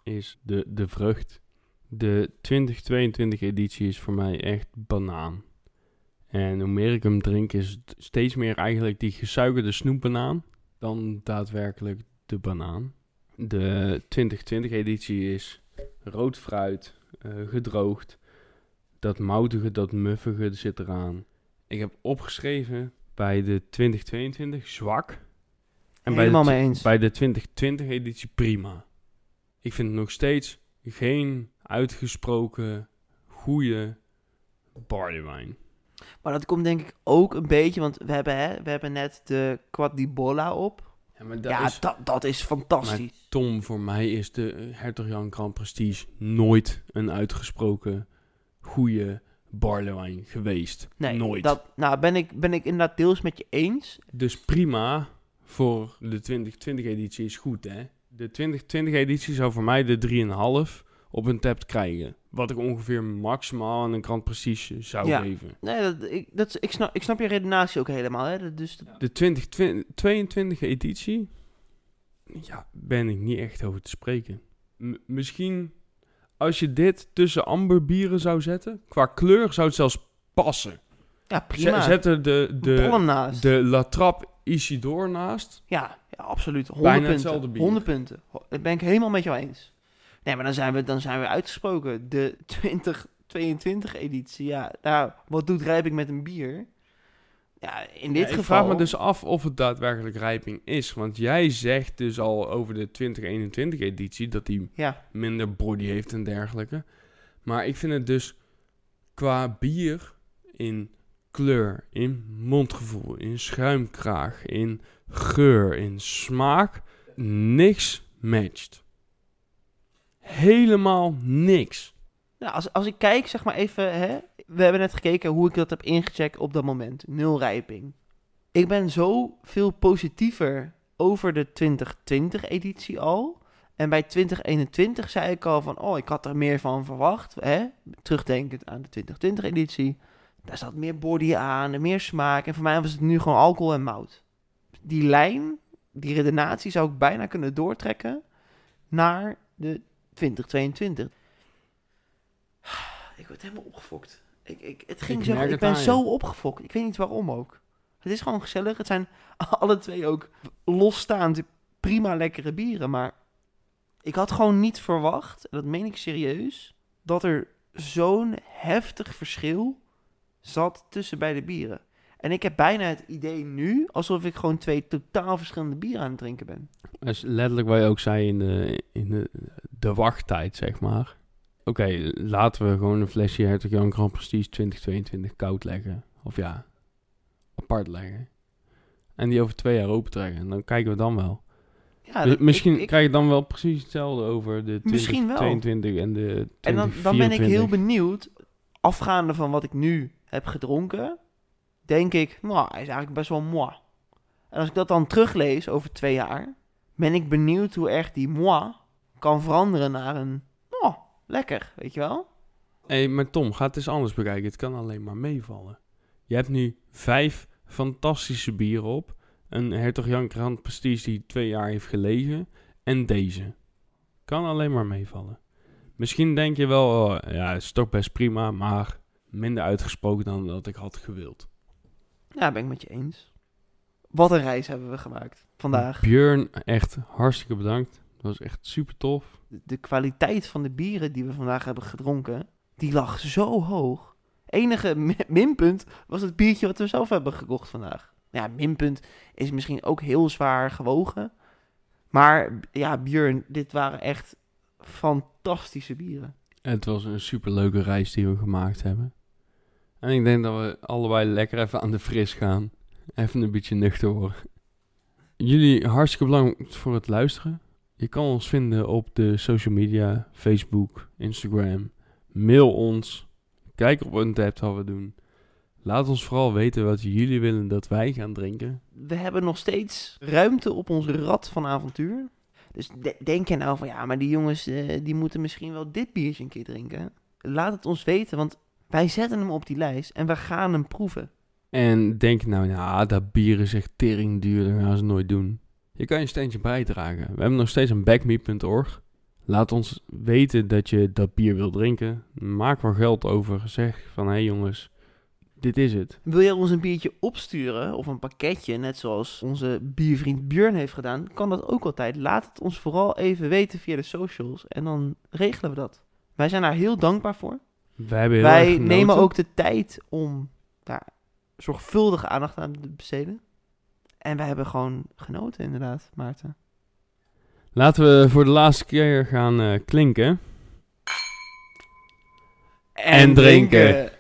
is de, de vrucht. De 2022 editie is voor mij echt banaan. En hoe meer ik hem drink, is het steeds meer eigenlijk die gesuikerde snoepbanaan dan daadwerkelijk de banaan. De 2020 editie is rood fruit, eh, gedroogd. Dat moutige, dat muffige zit eraan. Ik heb opgeschreven bij de 2022 zwak. En bij de, mee eens. bij de 2020 editie prima. Ik vind het nog steeds geen uitgesproken goede barley wine. Maar dat komt denk ik ook een beetje, want we hebben, hè, we hebben net de Quadribola op. Ja, maar dat ja, is, dat, dat is fantastisch. Tom, voor mij is de Hertog Jan Grand Prestige nooit een uitgesproken goede barley wine geweest. Nee, nooit. Dat, nou, ben ik, ben ik inderdaad deels met je eens. Dus prima voor de 2020 editie is goed, hè? De 2020 editie zou voor mij de 3,5 op een tap krijgen. Wat ik ongeveer maximaal aan een Grand Prestige zou Ja. geven. Nee, dat, ik, dat, ik, snap, ik snap je redenatie ook helemaal. Hè? Dat- Dus dat- De 2022 editie, ja, ben ik niet echt over te spreken. M- misschien als je dit tussen amberbieren zou zetten, qua kleur zou het zelfs passen. Ja, prima. zet er de, de, de, naast. de La Trappe Isidore naast. Ja, ja, absoluut. 100 Bijna punten. hetzelfde bier. 100 punten. Dat ben ik helemaal met jou eens. Nee, maar dan zijn we, dan zijn we uitgesproken. De 2022 editie. Ja, nou, wat doet Rijping met een bier? Ja, in dit Ja, ik geval... vraag me dus af of het daadwerkelijk rijping is. Want jij zegt dus al over de 2021 editie dat die Ja, minder body heeft en dergelijke. Maar ik vind het dus qua bier in kleur, in mondgevoel, in schuimkraag, in geur, in smaak, niks matcht. Helemaal niks. Nou, als, als ik kijk, zeg maar even, hè, we hebben net gekeken hoe ik dat heb ingecheckt op dat moment. Nul rijping. Ik ben zo veel positiever over de 2020-editie al. En bij 2021 zei ik al van, oh, ik had er meer van verwacht. Hè? Terugdenkend aan de 2020-editie. Daar zat meer body aan, meer smaak. En voor mij was het nu gewoon alcohol en mout. Die lijn, die redenatie zou ik bijna kunnen doortrekken naar de 2022. Ik word helemaal opgefokt. Ik, ik, het ging Ik zo, ik ben aan zo opgefokt. Ik weet niet waarom ook. Het is gewoon gezellig. Het zijn alle twee ook losstaand prima lekkere bieren. Maar ik had gewoon niet verwacht, en dat meen ik serieus, dat er zo'n heftig verschil zat tussen beide bieren. En ik heb bijna het idee nu alsof ik gewoon twee totaal verschillende bieren aan het drinken ben. Dat is letterlijk wat je ook zei in de, in de, de wachttijd, zeg maar. Oké, laten we gewoon een flesje Hertog Jan Grand Prestige 2022 koud leggen. Of ja, apart leggen. En die over twee jaar open trekken. En dan kijken we dan wel. Ja, Misschien ik- ik- krijg je dan wel precies hetzelfde over de Misschien wel. 2022 en de En dan, dan ben ik 2024. heel benieuwd, afgaande van wat ik nu heb gedronken, denk ik, nou, hij is eigenlijk best wel moi. En als ik dat dan teruglees over twee jaar, ben ik benieuwd hoe erg die moi kan veranderen naar een, lekker, weet je wel? Hé, maar Tom, ga het eens anders bekijken. Het kan alleen maar meevallen. Je hebt nu vijf fantastische bieren op. Een Hertog Jan Grand Prestige die twee jaar heeft gelegen. En deze. Kan alleen maar meevallen. Misschien denk je wel, oh, ja, het is toch best prima, maar minder uitgesproken dan dat ik had gewild. Ja, ben ik met je eens. Wat een reis hebben we gemaakt vandaag. Björn, echt hartstikke bedankt. Dat was echt super tof. De, kwaliteit van de bieren die we vandaag hebben gedronken, die lag zo hoog. Enige mi- minpunt was het biertje wat we zelf hebben gekocht vandaag. Ja, minpunt is misschien ook heel zwaar gewogen. Maar ja, Björn, dit waren echt fantastische bieren. Het was een super leuke reis die we gemaakt hebben. En ik denk dat we allebei lekker even aan de fris gaan. Even een beetje nuchter worden. Jullie hartstikke bedankt voor het luisteren. Je kan ons vinden op de social media, Facebook, Instagram. Mail ons. Kijk op Untapped wat we doen. Laat ons vooral weten wat jullie willen dat wij gaan drinken. We hebben nog steeds ruimte op ons rad van avontuur. Dus de- denk je nou van ja, maar die jongens eh, die moeten misschien wel dit biertje een keer drinken. Laat het ons weten, want wij zetten hem op die lijst en we gaan hem proeven. En denk nou, nou, dat bier is echt tering duur, dat gaan ze nooit doen. Je kan je steentje bijdragen. We hebben nog steeds een backme.org. Laat ons weten dat je dat bier wilt drinken. Maak er geld over. Zeg van, hé hey jongens, dit is het. Wil je ons een biertje opsturen of een pakketje, net zoals onze biervriend Björn heeft gedaan, kan dat ook altijd. Laat het ons vooral even weten via de socials en dan regelen we dat. Wij zijn daar heel dankbaar voor. Wij hebben heel erg Wij nemen ook de tijd om daar zorgvuldige aandacht aan te besteden. En wij hebben gewoon genoten, inderdaad, Maarten. Laten we voor de laatste keer gaan eh, klinken. En drinken.